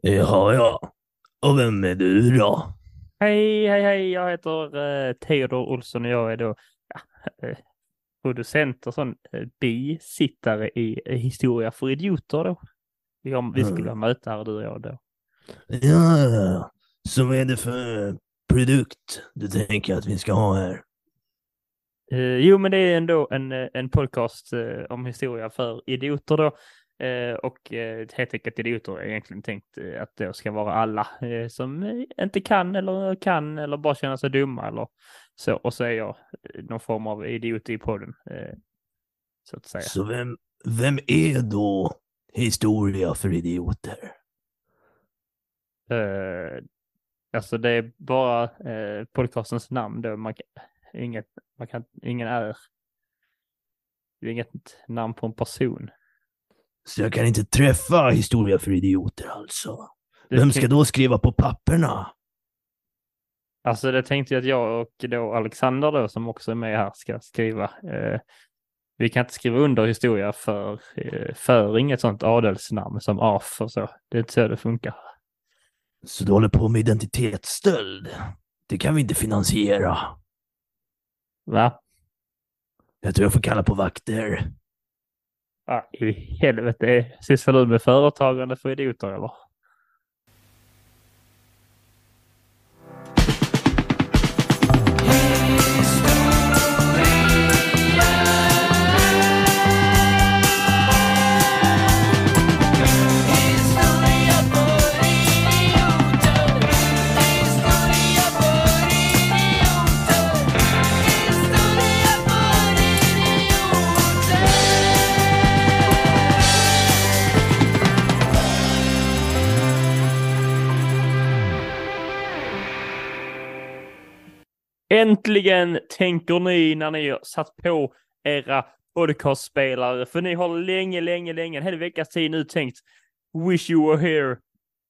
Jaha, ja. Och vem är du då? Hej, hej, hej, jag heter uh, Theodor Olsson och jag är då ja, uh, producent och sån uh, bisittare i uh, Historia för idioter då. Vi, har, vi skulle ha möte här, du och jag då. Ja, så vad är det för produkt du tänker att vi ska ha här? Uh, jo, men det är ändå en, en podcast uh, om historia för idioter då. Uh, och uh, helt enkelt idioter är egentligen tänkt uh, att det ska vara alla som inte kan eller kan eller bara känner sig dumma eller så. Och så är jag någon form av idiot i podden. så att säga. Så vem, vem är då historia för idioter? alltså det är bara podcastens namn då. Man, inget, man kan, ingen är, det är inget namn på en person. Så jag kan inte träffa historia för idioter alltså? Vem ska då skriva på papperna? Alltså det tänkte jag att jag och då Alexander då som också är med här ska skriva. Eh, vi kan inte skriva under historia för, eh, för inget sånt adelsnamn som AF och så. Det är inte så det funkar. Så du håller på med identitetsstöld? Det kan vi inte finansiera. Va? Jag tror jag får kalla på vakter. Ah, i helvete. Sysslar du med företagande för idioter eller? Äntligen tänker ni när ni har satt på era podcastspelare, för ni har länge, länge, länge, en hel veckas tid nu tänkt Wish you were here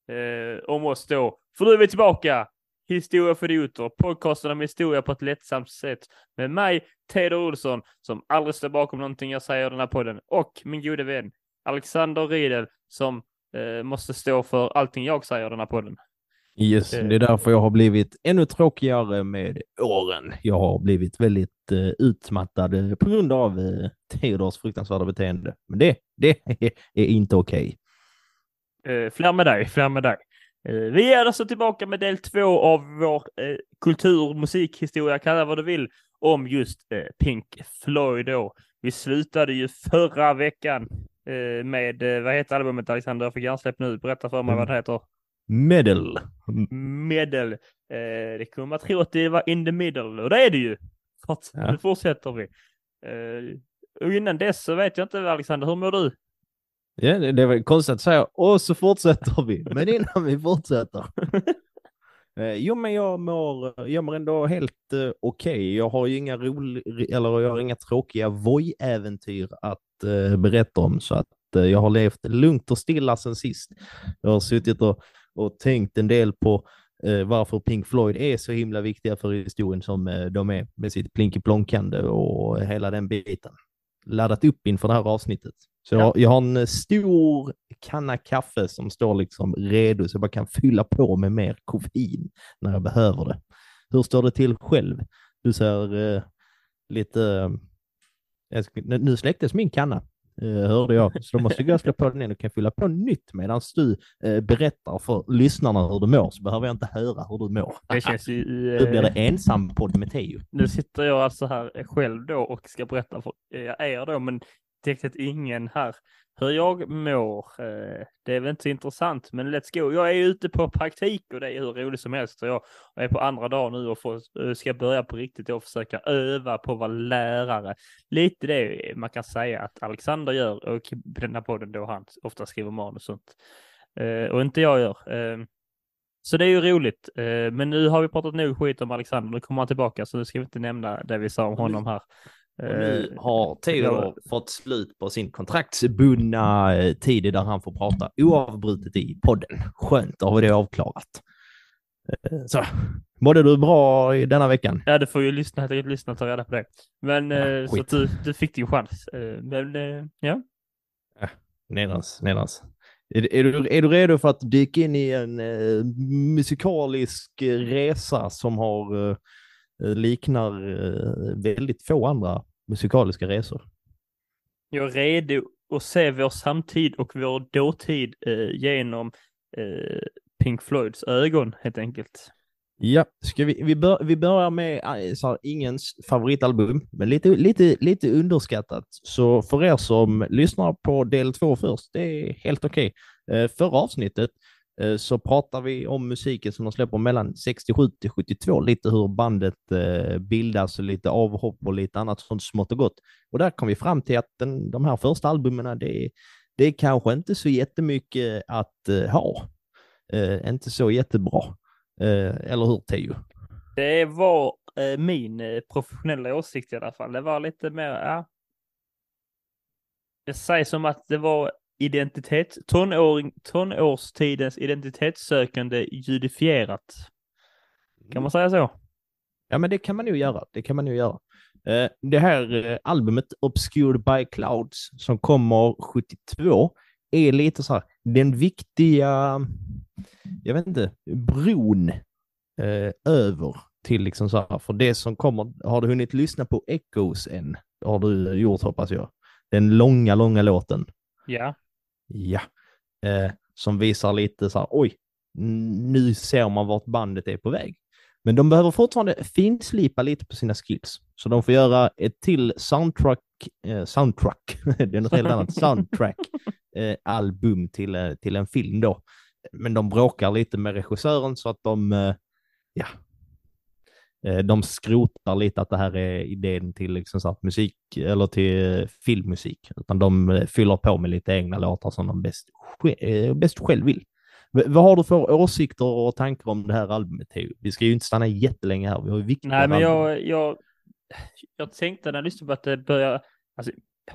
eh, om oss då. För nu är vi tillbaka. Historia för idioter, podcasten om historia på ett lättsamt sätt med mig, Teodor Olsson, som aldrig står bakom någonting jag säger i den här podden, och min gode vän Alexander Riedel, som eh, måste stå för allting jag säger i den här podden. Yes, det är därför jag har blivit ännu tråkigare med åren. Jag har blivit väldigt uh, utmattad på grund av uh, Theodors fruktansvärda beteende. Men det, det är inte okej. Okay. Uh, fler med dig, fler med dig. Uh, vi är alltså tillbaka med del två av vår uh, kultur, musikhistoria, kalla vad du vill, om just Pink Floyd då. Vi slutade ju förra veckan med, vad heter albumet Alexander? Jag fick hjärnsläpp nu. Berätta för mig mm. vad det heter. Medel. Medel. Eh, det kommer man tro att det var in the middle och det är det ju. Forts ja. Nu fortsätter vi. Eh, och innan dess så vet jag inte Alexander, hur mår du? Ja, det, det var konstigt att säga och så fortsätter vi. Men innan vi fortsätter. eh, jo, men jag mår, jag mår ändå helt eh, okej. Okay. Jag har ju inga roliga, eller jag har inga tråkiga Voi-äventyr att eh, berätta om så att eh, jag har levt lugnt och stilla sen sist. Jag har suttit och och tänkt en del på eh, varför Pink Floyd är så himla viktiga för historien som eh, de är med sitt plinky-plonkande och hela den biten. Laddat upp inför det här avsnittet. Så ja. jag, jag, har en stor kanna kaffe som står liksom redo så jag bara kan fylla på med mer koffein när jag behöver det. Hur står det till själv? Du ser eh, lite... Eh, nu släcktes min kanna eh, hörde jag. Så då måste jag slå på den igen och kan fylla på nytt medan du eh, berättar för lyssnarna hur du mår så behöver jag inte höra hur du mår. Det känns ju... Eh, nu blir det ensam podd med Teo. Nu sitter jag alltså här själv då och ska berätta för er då, men riktigt ingen här hur jag mår. Eh, det är väl inte så intressant, men let's go. Jag är ute på praktik och det är hur roligt som helst. Jag är på andra dagen nu och får, eh, ska börja på riktigt och försöka öva på att vara lärare. Lite det man kan säga att Alexander gör och på den här podden då han ofta skriver manus och sånt. Eh, och inte jag gör. Så det är ju roligt. Men nu har vi pratat nog skit om Alexander. Nu kommer han tillbaka så nu ska vi inte nämna det vi sa om honom här. Och nu eh, har Theodor fått slut på sin kontraktsbundna eh, tid där han får prata oavbrutet i podden. Skönt, då har vi det avklarat. Eh, så, mådde du bra i denna veckan? Ja, du får ju lyssna, lyssna och ta reda på det. Men ja, så du, du fick din chans. Men ja. ja nedans, nedans. Är, är, du, är du redo för att dyka in i en eh, musikalisk resa som har liknar eh, väldigt få andra musikaliska resor? Jag är redo att se vår samtid och vår dåtid eh, genom eh, Pink Floyds ögon helt enkelt. Ja, ska vi, vi, bör, vi börjar med eh, så här, ingens favoritalbum, men lite, lite, lite underskattat. Så för er som lyssnar på del två först, det är helt okej. Okay. Eh, förra avsnittet eh, Eh, så pratar vi om musiken som de släpper mellan 67 till 72, lite hur bandet eh, bildas och lite avhopp och lite annat sånt smått och gott. Och där kom vi fram till att den, de här första albumen, det, det är kanske inte så jättemycket att eh, ha. Eh, inte så jättebra. Eh, eller hur Teo? Det var eh, min professionella åsikt i alla fall. Det var lite mer, ja. Det sägs som att det var identitet, tonåring, tonårstidens identitetssökande judifierat. Kan man säga så? Ja, men det kan man ju göra. Det kan man ju göra. Eh, det här eh, albumet Obscured by Clouds som kommer 72 är lite så här, den viktiga jag vet inte, bron eh, över till liksom så här, för det som kommer, har du hunnit lyssna på Echoes än? Det har du gjort hoppas jag. Den långa, långa låten. Ja. Ja. Eh, som visar lite så här, oj, nu ser man vart bandet är på väg. Men de behöver fortfarande finslipa lite på sina skills. Så de får göra ett till soundtrack, eh, soundtrack, det är något helt annat, soundtrack, eh, album till, eh, till en film då men de bråkar lite med regissören så att de, eh, ja, de skrotar lite att det här är idén till liksom så musik eller till filmmusik, utan de eh, fyller på med lite egna låtar som de bäst, bäst själv vill. Vad har du för åsikter och tankar om det här albumet? Vi ska ju inte stanna jättelänge här, vi har ju viktiga Nej, men jag, jag, jag tänkte när jag lyssnade på att det börjar, alltså,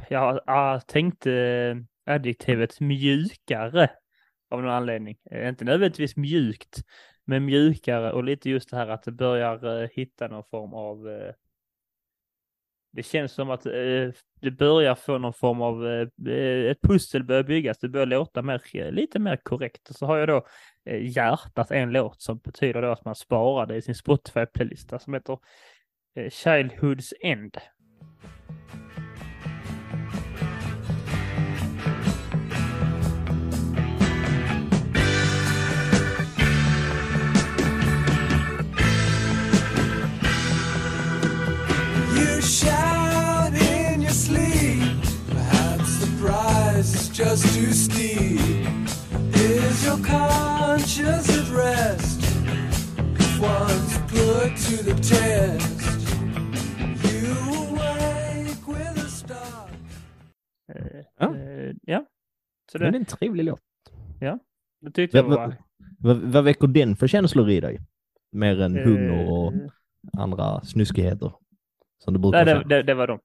jag, jag tänkte adjektivet mjukare av någon anledning. Eh, inte nödvändigtvis mjukt, men mjukare och lite just det här att det börjar eh, hitta någon form av eh, det känns som att eh, det börjar få någon form av, eh, eh, ett pussel börjar byggas, det börjar låta mer, lite mer korrekt. Och så har jag då hjärtat en låt som betyder då att man sparar det i sin Spotify-playlista som heter Childhood's End. Just too steep? Is your conscience at rest? Once put to the test, you awake with a start. Uh, ja. Uh, ja. Så det... det är en trevlig låt. Ja, det tyckte jag var... Vad, vad väcker den för känslor i dig? Mer än uh, hunger och andra snuskigheter? Som du brukar Nej, det, det, det var de.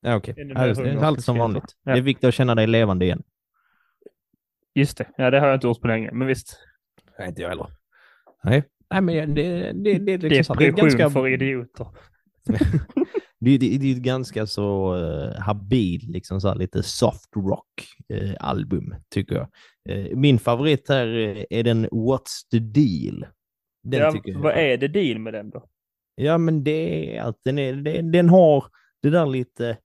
Ja, okej. Okay. Det är allt som vanligt. Ja. Det är viktigt att känna dig levande igen. Just det. Ja, det har jag inte gjort på länge, men visst. Nej, inte jag heller. Nej, Nej men det, det, det, det, liksom det är ganska... för idioter. det, det, det är ett ganska så uh, habil, liksom så här, lite soft rock uh, album, tycker jag. Uh, min favorit här är den What's the deal? Den ja, tycker jag. Vad är det deal med den då? Ja, men det är att den, är, den, den har det där lite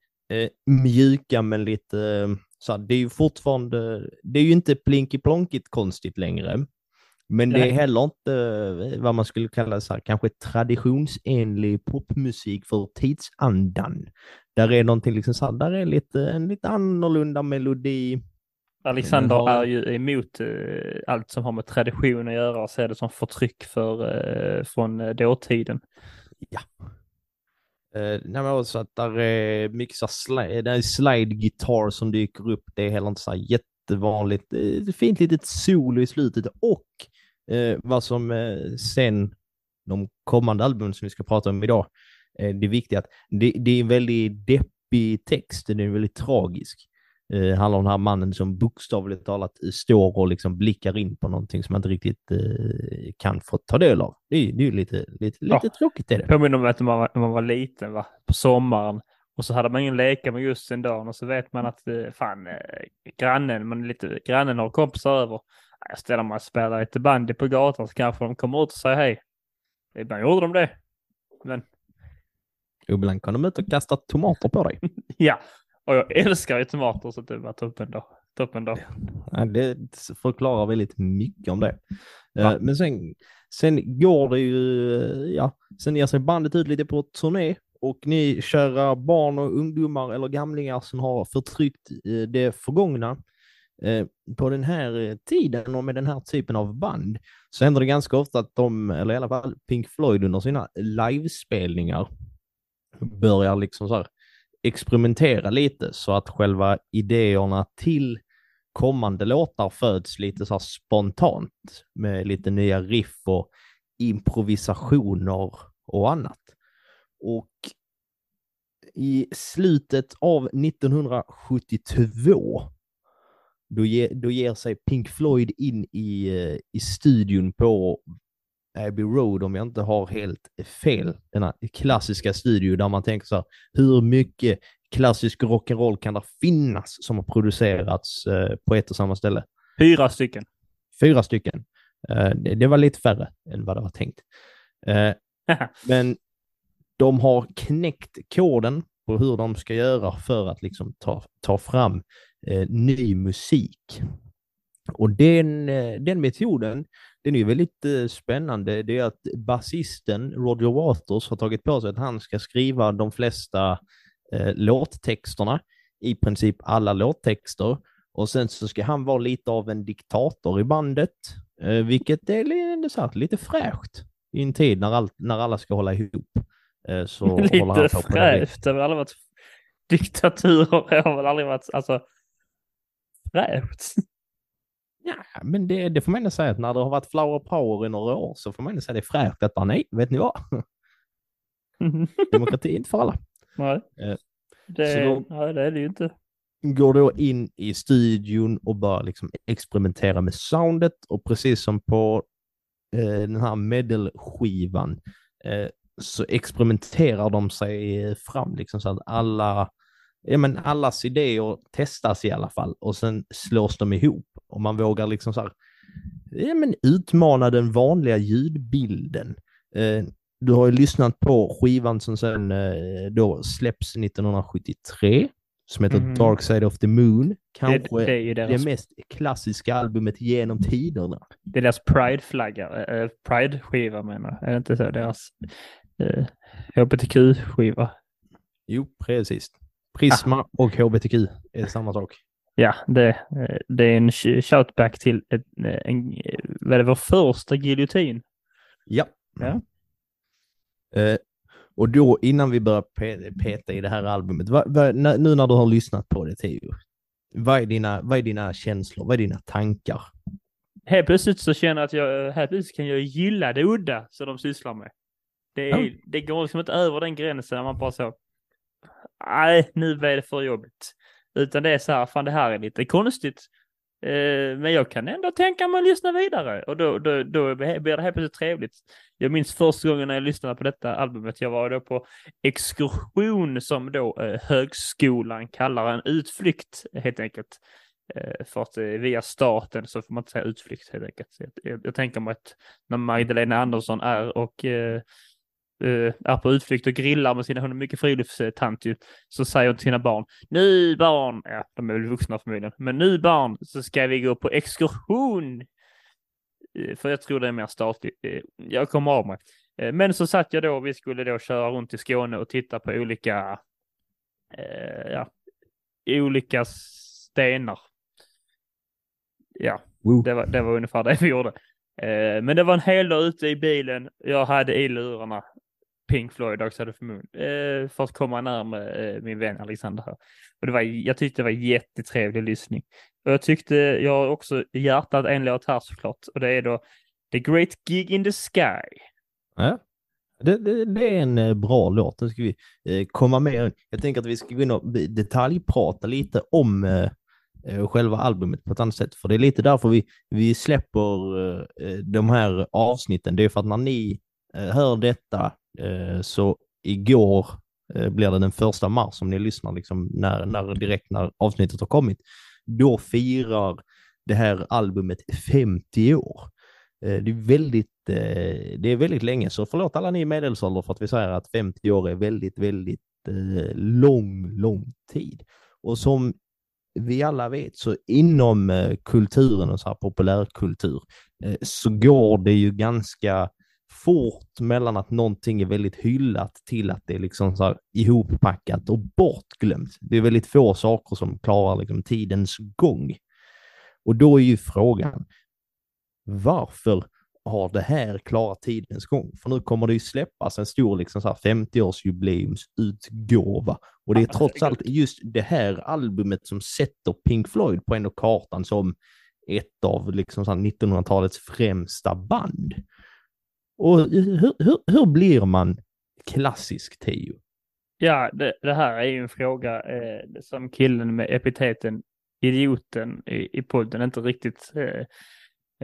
mjuka men lite så det är ju fortfarande, det är ju inte plinky plonkigt konstigt längre. Men det är heller inte eh, vad man skulle kalla så här, kanske traditionsenlig popmusik för tidsandan. Där är någonting liksom så här, där är lite, en lite annorlunda melodi. Alexander har... är ju emot uh, allt som har med tradition att göra och ser det som förtryck för, från dåtiden. Ja, Uh, nej, men också att där är mycket så slide, eh, det är slide guitar som dyker upp. Det är heller inte så jättevanligt. Eh, det är ett fint litet solo i slutet och uh, vad som uh, sen de kommande albumen som vi ska prata om idag, uh, det är viktigt att det, det är en väldigt deppig text. Den är väldigt tragisk eh, handlar om den här mannen som bokstavligt talat står och liksom blickar in på någonting som man inte riktigt eh, kan få ta del av. Det är, det är lite, lite, lite ja. tråkigt. Är det. Påminner om att man var, när man var liten, va? på sommaren, Och så hade man ingen leka med just den dagen och så vet man att eh, fan, eh, grannen, man är lite, grannen har kompisar över. Jag ställer mig och spelar lite bandy på gatan så kanske de kommer ut och säger hej. Ibland gjorde de det. Men Ibland kan de ut och kasta tomater på dig. ja, och jag älskar ju tomater så det var toppen då. Toppen då. Ja, det förklarar väldigt mycket om det. Ja. Eh, Men sen, sen går det ju, eh, ja, sen ger sig bandet ut lite på turné och ni kära barn och ungdomar eller gamlingar som har förtryckt eh, det förgångna på den här tiden och med den här typen av band så händer det ganska ofta att de, eller i alla fall Pink Floyd under sina livespelningar börjar liksom så här experimentera lite så att själva idéerna till kommande låtar föds lite så här spontant med lite nya riff och improvisationer och annat. Och i slutet av 1972 då, ge, då ger sig Pink Floyd in i, eh, i studion på Abbey Road om jag inte har helt fel. Denna klassiska studio där man tänker så här, hur mycket klassisk rock'n'roll kan det finnas som har producerats eh, på ett och samma ställe? Fyra stycken. Fyra stycken. Eh, det, det var lite färre än vad det var tänkt. Eh, men de har knäckt koden på hur de ska göra för att liksom ta, ta fram ny musik. Och den, eh, den metoden, den är ju väldigt eh, spännande. Det är att basisten Roger Waters har tagit på sig att han ska skriva de flesta eh, låttexterna, i princip alla låttexter. Och sen så ska han vara lite av en diktator i bandet, eh, vilket är så här, lite fräscht i en tid när, all, när alla ska hålla ihop. Eh, så Lite det fräscht. Det har väl aldrig varit diktaturer. har väl aldrig varit, alltså fräscht. Ja, men det, det får man ändå säga att när det har varit flower power i några år så får man ändå säga att det är fräscht bara nej, vet ni vad? Demokrati är inte för alla. Nej. Eh, Det, då- nej, det är det ju inte. Går då in i studion och börjar liksom experimentera med soundet och precis som på eh, den här medelskivan eh, så experimenterar de sig fram liksom så att alla, ja men allas idéer testas i alla fall och sen slås de ihop och man vågar liksom så här, ja men utmana den vanliga ljudbilden. Eh, du har ju lyssnat på skivan som sen eh, då släpps 1973 som heter Mhm. Dark Side of the Moon. Det, Kanske det är ju det deras, mest klassiska albumet genom tiderna. det är deras Pride-flagga. Äh, Pride-skiva menar jag. Är det inte så? Deras äh, HBTQ-skiva. Jo, precis. Prisma och HBTQ är samma sak. Ja, det, det är en sh- shoutback till ett, en, vad det, vår första giljotin. Ja. Ja. Eh, och då innan vi börjar pe- peta i det här albumet, vad, när, nu när du har lyssnat på det Theo, vad är, dina, vad är dina känslor, vad är dina tankar? Helt plötsligt så känner jag att jag, helt plötsligt kan jag gilla det udda som de sysslar med. Det, är, Ja. det går liksom inte över den gränsen när man bara så, nej, nu blev det för jobbigt. Utan det är så här, fan det här är lite konstigt. Eh, men jag kan ändå tänka mig att lyssna vidare och då, då, då blir det helt plötsligt trevligt. Jag minns första gången när jag lyssnade på detta albumet, jag var då på exkursion som då eh, högskolan kallar en utflykt helt enkelt. Eh, för att eh, via staten så får man inte säga utflykt helt enkelt. Jag, jag, jag tänker mig att när Magdalena Andersson är och eh, eh, är på utflykt och grillar med sina, hon är mycket friluftstant ju, så säger hon till sina barn, nu barn, ja de är väl vuxna förmodligen, men nu barn så ska vi gå på exkursion. Eh, För jag tror det är mer statligt. Eh, Jag kommer av mig. Eh, Men så satt jag då, vi skulle då köra runt i Skåne och titta på olika, eh, ja, olika stenar. Ja, det var, det var ungefär det vi gjorde. Eh, men det var en hel dag ute i bilen. Jag hade i lurarna Pink Floyd, Dark hade of the Moon, eh, för att komma närmare eh, min vän Alexander här. Och det var, jag tyckte det var jättetrevlig lyssning. Och jag tyckte, jag har också i hjärtat en låt här såklart, och det är då The Great Gig in the Sky. Ja. Det, det, det är en eh, bra låt. Nu ska vi eh, komma med. Jag tänker att vi ska gå in och detaljprata lite om eh, eh, själva albumet på ett annat sätt. För det är lite därför vi, vi släpper eh, eh de här avsnitten. Det är för att när ni Eh, hör detta eh, så igår eh, blir det den första mars om ni lyssnar liksom när, när direkt när avsnittet har kommit. Då firar det här albumet 50 år. Eh, det är väldigt, eh, det är väldigt länge, så förlåt alla ni i medelålder för att vi säger att 50 år är väldigt, väldigt eh, lång, lång tid. Och som vi alla vet så inom eh, kulturen och så här populärkultur eh, så går det ju ganska fort mellan att någonting är väldigt hyllat till att det är liksom så ihoppackat och bortglömt. Det är väldigt få saker som klarar liksom tidens gång. Och då är ju frågan, varför har det här klarat tidens gång? För nu kommer det ju släppas en stor liksom 50-årsjubileumsutgåva. Och det är trots allt just det här albumet som sätter Pink Floyd på ändå kartan som ett av liksom 1900-talets främsta band. Och hur, hur, hur blir man klassisk Teo? Ja, det, det, här är ju en fråga eh, som killen med epiteten idioten i, i podden inte riktigt eh,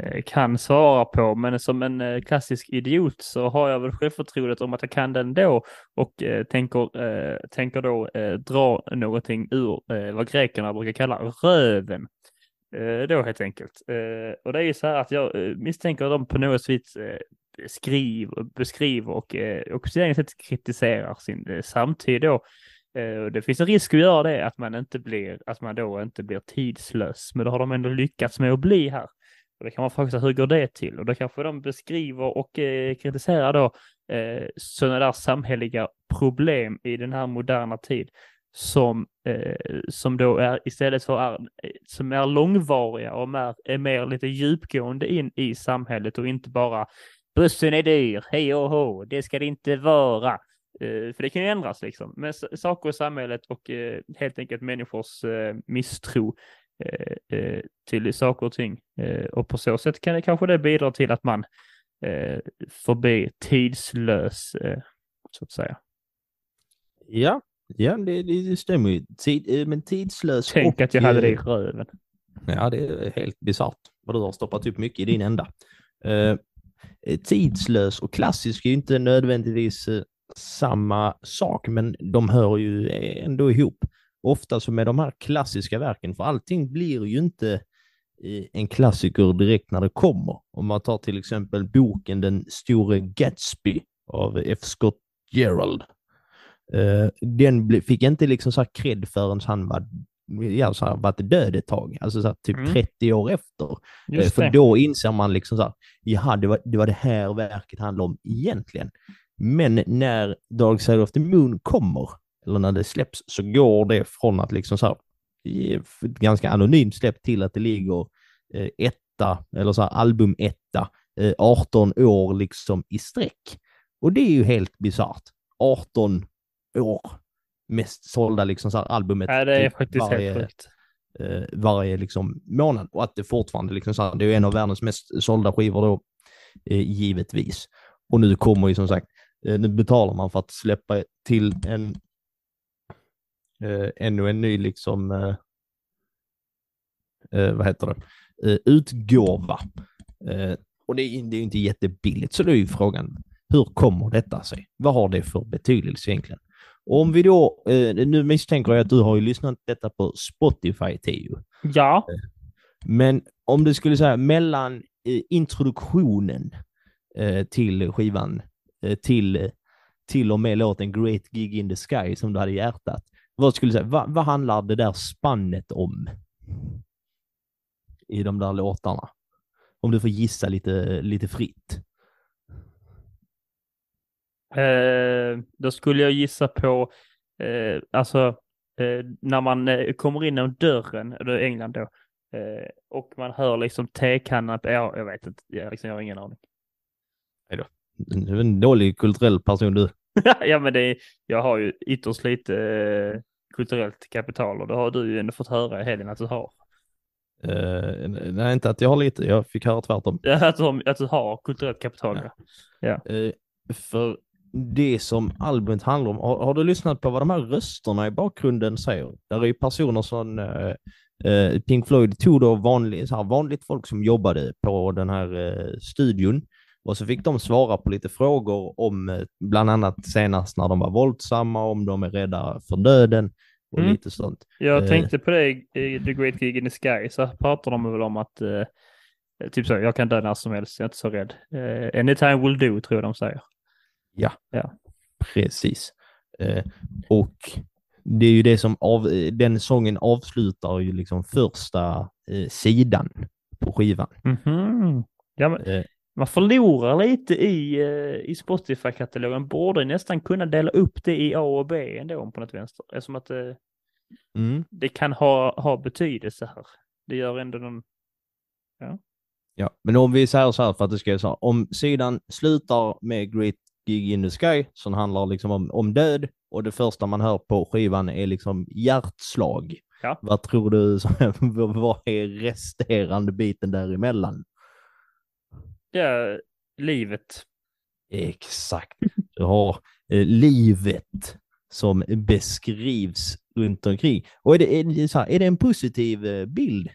eh, kan svara på, men som en eh, klassisk idiot så har jag väl självförtroendet om att jag kan den då och eh, tänker, eh, tänker då eh, dra någonting ur eh, vad grekerna brukar kalla röven. Eh, då helt enkelt. Och det är ju så här att jag misstänker dem på något vis skriver, beskriver och, eh, och på sitt sätt kritiserar sin eh, samtid då Eh, det finns en risk att göra det, att man inte blir, att man då inte blir tidslös, men då har de ändå lyckats med att bli här. Och det kan man fråga sig, hur går det till? Och då kanske de beskriver och eh, kritiserar då eh, sådana där samhälleliga problem i den här moderna tid som, eh, som då är istället för är, som är långvariga och är, är mer lite djupgående in i samhället och inte bara bussen är dyr, hej och hå, det ska det inte vara. Eh, för det kan ju ändras liksom. Men saker i samhället och eh, helt enkelt människors eh, misstro till saker och ting. Och på så sätt kan det kanske det bidra till att man får bli tidslös, så att säga. Ja, ja det, det stämmer ju. Tid, men tidslös Tänk och, att jag hade det i röven. Ja, det är helt bisarrt vad du har stoppat upp mycket i din ända. Eh, tidslös och klassisk är ju inte nödvändigtvis eh, samma sak, men de hör ju eh, ändå ihop. Ofta så med de här klassiska verken, för allting blir ju inte en klassiker direkt när det kommer. Om man tar till exempel boken Den store Gatsby av F. Scott Gerald. Den fick inte liksom så här cred förrän han var ja, så här, varit död ett tag, alltså så här, typ mm. 30 år efter. Uh, för då inser man liksom så här, jaha, det var, det var det här verket handlade om egentligen. Men när Dark Side of the Moon kommer, eller när det släpps, så går det från att liksom så här, ganska anonymt släpp till att det ligger eh, etta, eller så här album etta, eh, 18 år liksom i sträck. Och det är ju helt bisarrt. 18 år mest sålda liksom så här albumet. Ja, det är faktiskt varje, helt sjukt. Eh, varje liksom månad och att det fortfarande liksom så här, det är en av världens mest sålda skivor då, eh, givetvis. Och nu kommer ju som sagt Eh, nu betalar man för att släppa till en eh, ännu en ny liksom, eh, eh, vad heter det, eh, utgåva. Och det är, det är inte jättebilligt, så då är ju frågan, hur kommer detta sig? Vad har det för betydelse egentligen? Om vi då, eh, nu misstänker jag att du har ju lyssnat detta på Spotify, Teo. Ja. Men om du skulle säga mellan introduktionen till skivan Eh, till, till och med låten Great Gig in the Sky som du hade i hjärtat. Vad skulle du säga, vad, vad handlar det där spannet om? I de där låtarna? Om du får gissa lite, lite fritt. Eh, då skulle jag gissa på, eh, alltså eh, när man eh, kommer in genom dörren, det är England då, eh, och man hör liksom tekannan, ja, jag vet inte, jag, liksom, jag har ingen aning. Hejdå. Du är en dålig kulturell person du. ja, men det är, jag har ju ytterst lite eh, kulturellt kapital och det har du ju ändå fått höra i helgen att du har. Uh, nej, inte att jag har lite. Jag fick höra tvärtom. Ja, att du har, att du har kulturellt kapital. Ja. ja. Uh, för det som albumet handlar om, har, har, du lyssnat på vad de här rösterna i bakgrunden säger? Där är ju personer som uh, Pink Floyd tog då vanlig, så här, vanligt folk som jobbade på den här studion Och så fick de svara på lite frågor om eh, bland annat senast när de var våldsamma, om de är rädda för döden och Mm. lite sånt. Jag Eh. tänkte på det i The Great Gig in the Sky, så pratar de väl om att eh, typ så, jag kan dö när som helst, jag är inte så rädd. Eh, anytime will do, tror jag de säger. Precis. Eh, och det är ju det som av, eh, den sången avslutar ju liksom första eh, sidan på skivan. Mhm. Ja, men, Eh, man förlorar lite i, eh, i Spotify-katalogen, borde nästan kunna dela upp det i A och B ändå på något vänster. Eftersom att eh, mm. det kan ha, ha betydelse här. Det gör ändå någon... Ja, men om vi säger så här för att det ska så här, om sidan slutar med Great Gig in the Sky som handlar liksom om, om död och det första man hör på skivan är liksom hjärtslag. Ja. Vad tror du, vad är resterande biten däremellan? Ja, livet. Exakt. Du har eh, livet som beskrivs runt omkring. Och är det, är, det här, är det en positiv eh, bild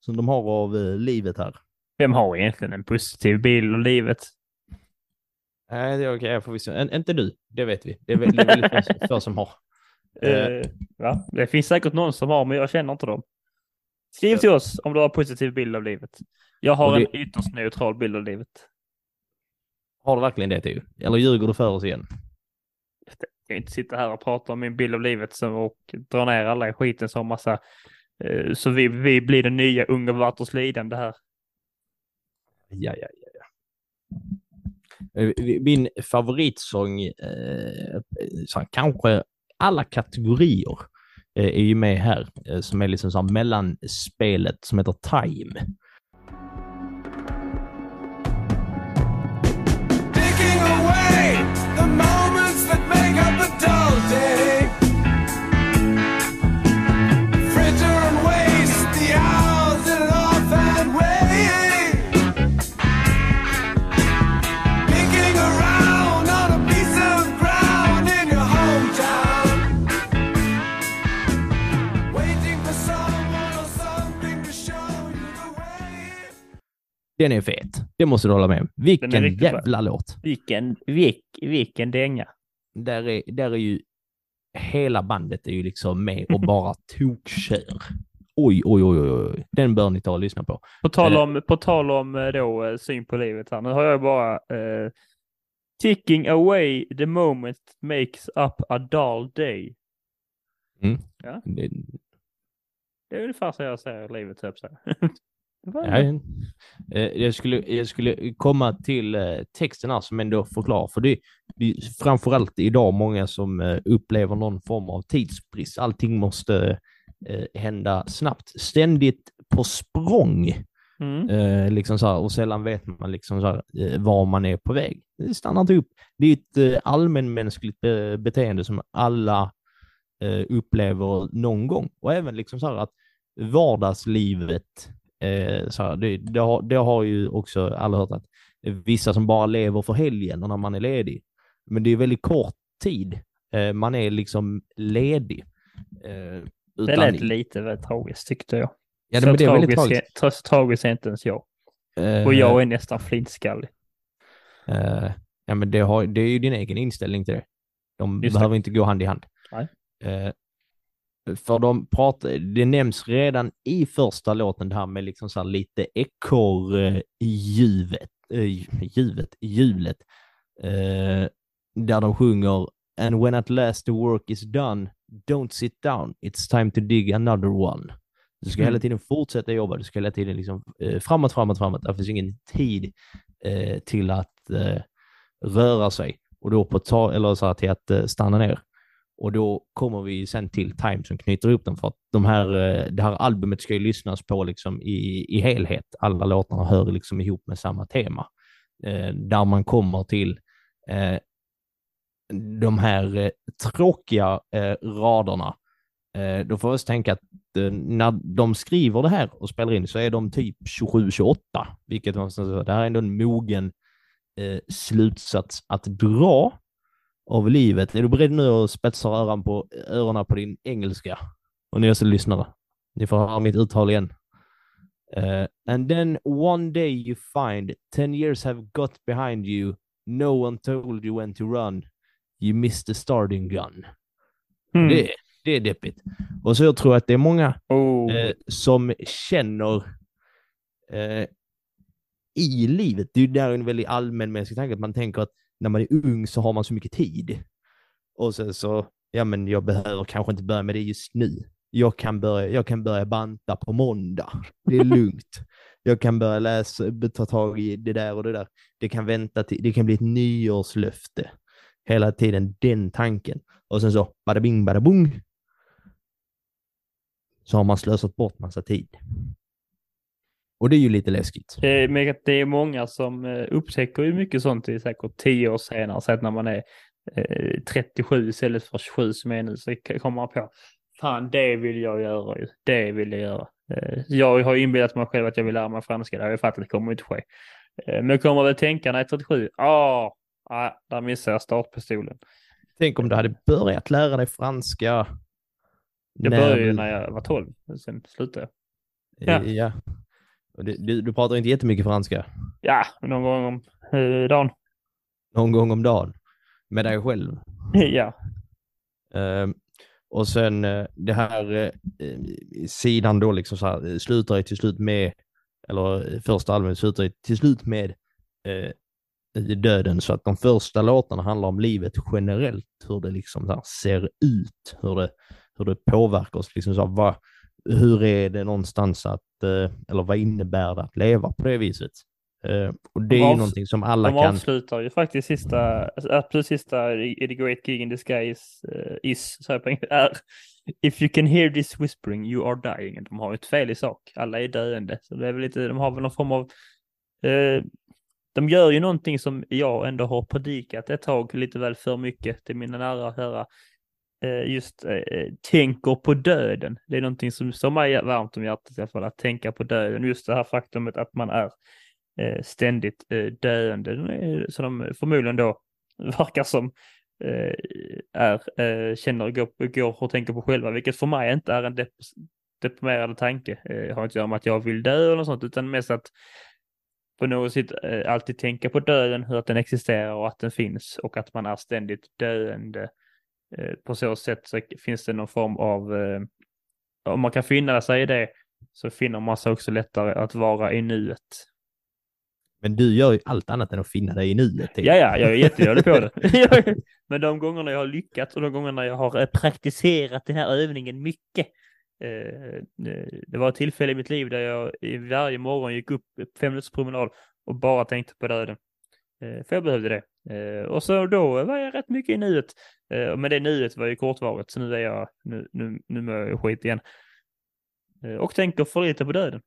som de har av eh, livet här? Vem har egentligen en positiv bild av livet? Nej, det är okej. jag får visa. En, inte du, det vet vi. Det är, väldigt få- som har. Eh, va? Det finns säkert någon som har, men jag känner inte dem. Skriv till oss om du har en positiv bild av livet. Jag har det- en ytterst neutral bild av livet. Har du verkligen det, Theo? Eller ljuger du för oss igen? Jag kan inte sitta här och prata om min bild av livet som- och dra ner alla i skiten som massa... eh, Så vi, vi blir den nya unga Varters lidande här. Ja, ja, ja. Eh, min favoritsång, eh, så kanske alla kategorier, eh, är ju med här, eh, som är liksom så här mellanspelet som heter Time. Den är fet. Det måste du hålla med om. Vilken riktigt bra. jävla låt. Vilken, vilk, vilken dänga. Där är, där är ju hela bandet är ju liksom med och bara tokkör. Oj, oj, oj, oj, oj. Den bör ni ta och lyssna på. På tal Eh. om, på tal om eh, då, eh, syn på livet här. Nu har jag bara eh, Ticking away the moment makes up a dull day. Det, Det är ungefär så jag ser livet, höll jag Ja, eh, jag, skulle, jag skulle komma till eh, texten här som ändå förklarar, för det, det är framförallt idag många som eh, upplever någon form av tidsbrist. Allting måste hända snabbt, ständigt på språng. Mm. Liksom så här, och sällan vet man liksom så här, var man är på väg. Det stannar inte upp. Det är ett allmänmänskligt beteende som alla upplever någon gång. Och även liksom så här att vardagslivet, eh, så här, det, det, har, det har ju också alla hört att vissa som bara lever för helgen och när man är ledig. Men det är väldigt kort tid eh, man är liksom ledig. Eh, Det lät lite väl tragiskt tyckte jag. ja, så, men det är väldigt tragiskt, tragiskt. så är inte ens jag. Eh, Och jag är nästan flintskallig. Eh, ja, men det, har, det är ju din egen inställning till det. De Just det. behöver inte gå hand i hand. Nej. Eh, för de pratar, det nämns redan i första låten det här med liksom så här lite ekorrljuvet, äh, ljuvet, hjulet, eh, där de sjunger And when at last the work is done, don't sit down, it's time to dig another one. Du ska Mm. hela tiden fortsätta jobba, du ska hela tiden liksom, eh, framåt, framåt, framåt. Det finns ingen tid eh, till att eh, röra sig och då på ta eller så här, till att eh, stanna ner. Och då kommer vi sen till Time som knyter ihop den för att de här, eh, det här albumet ska ju lyssnas på liksom i, i helhet. Alla låtarna hör liksom ihop med samma tema. Eh, där man kommer till eh, de här eh, tråkiga eh, raderna. Eh, då får jag tänka att eh, när de skriver det här och spelar in så är de typ 27-28, vilket man säga, det här är ändå en mogen eh, slutsats att dra av livet. Är du beredd nu att spetsa öron på, öronen på din engelska? Och ni också lyssnare. Ni får höra mitt uttal igen. Eh, and then one day you find 10 years have got behind you. No one told you when to run. You missed the starting gun. Mm. Det, det är deppigt. Och så jag tror att det är många Oh. eh, som känner eh, i livet, det är ju där en väldigt allmänmänsklig tanke, att man tänker att när man är ung så har man så mycket tid. Och sen så, ja men jag behöver kanske inte börja med det just nu. Jag kan börja, jag kan börja banta på måndag. Det är lugnt. Jag kan börja läsa, ta tag i det där och det där. Det kan vänta till, det kan bli ett nyårslöfte. Hela tiden den tanken. Och sen så, bada bing, bada bong. Så har man slösat bort massa tid. Och det är ju lite läskigt. Det är, men det är många som eh, upptäcker ju mycket sånt i säkert tio år senare. Så att när man är eh, 37 istället för 27 som är nu så kommer man på fan det vill jag göra ju. Det vill jag göra. Eh, jag har inbillat mig själv att jag vill lära mig franska. Det har jag fattat att det kommer inte ske. Eh, men jag kommer väl tänka när jag är 37. Ah, ah, där missade jag startpistolen. Tänk om du hade börjat lära dig franska. Jag när började ju när jag var 12. Sen slutade jag. Ja. Ja. Du, du, du pratar inte jättemycket franska. Ja, någon gång om eh, dagen. Någon gång om dagen. Med dig själv. ja. Ehm, och sen eh, det här eh, sidan då liksom så här, slutar till slut med, eller första albumet slutar till slut med döden. Så att de första låtarna handlar om livet generellt, hur det liksom ser ut, hur det, hur det påverkar oss. Liksom så här, vad, hur är det någonstans att, eh, eller vad innebär det att leva på det viset? Eh, och det är ju någonting som alla De kan... avslutar ju faktiskt sista, absolut sista i The Great Gig in the Skies uh, is, så här på är If you can hear this whispering you are dying. De har ju ett fel i sak. Alla är döende. Så det är väl lite, de har väl någon form av, eh, de gör ju någonting som jag ändå har predikat ett tag lite väl för mycket till mina nära och kära. Eh, just eh, eh, tänker på döden. Det är någonting som står mig varmt om hjärtat i alla fall, att tänka på döden. Just det här faktumet att man är eh, ständigt eh, döende. som Så de förmodligen då verkar som eh, är, eh, känner, går, går och tänker på själva, vilket för mig inte är en dep deprimerande tanke. Eh, har inte att göra med att jag vill dö eller något sånt, utan mest att på något sätt eh, alltid tänka på döden, hur att den existerar och att den finns och att man är ständigt döende. Eh, på så sätt så finns det någon form av, eh, om man kan finna sig i det, så finner man sig också lättare att vara i nuet. Men du gör ju allt annat än att finna dig i nuet. typ. Ja, ja, jag är jättedålig på det. Men de gångerna jag har lyckats och de gångerna jag har eh, praktiserat den här övningen mycket. Det var ett tillfälle i mitt liv där jag varje morgon gick upp fem minuters promenad och bara tänkte på döden. Eh, För jag behövde det. Eh, Och så då var jag rätt mycket i nuet. Eh, Men det nuet var ju kortvarigt, så nu är jag, nu, nu, nu mår jag skit igen. Och tänker för lite på döden.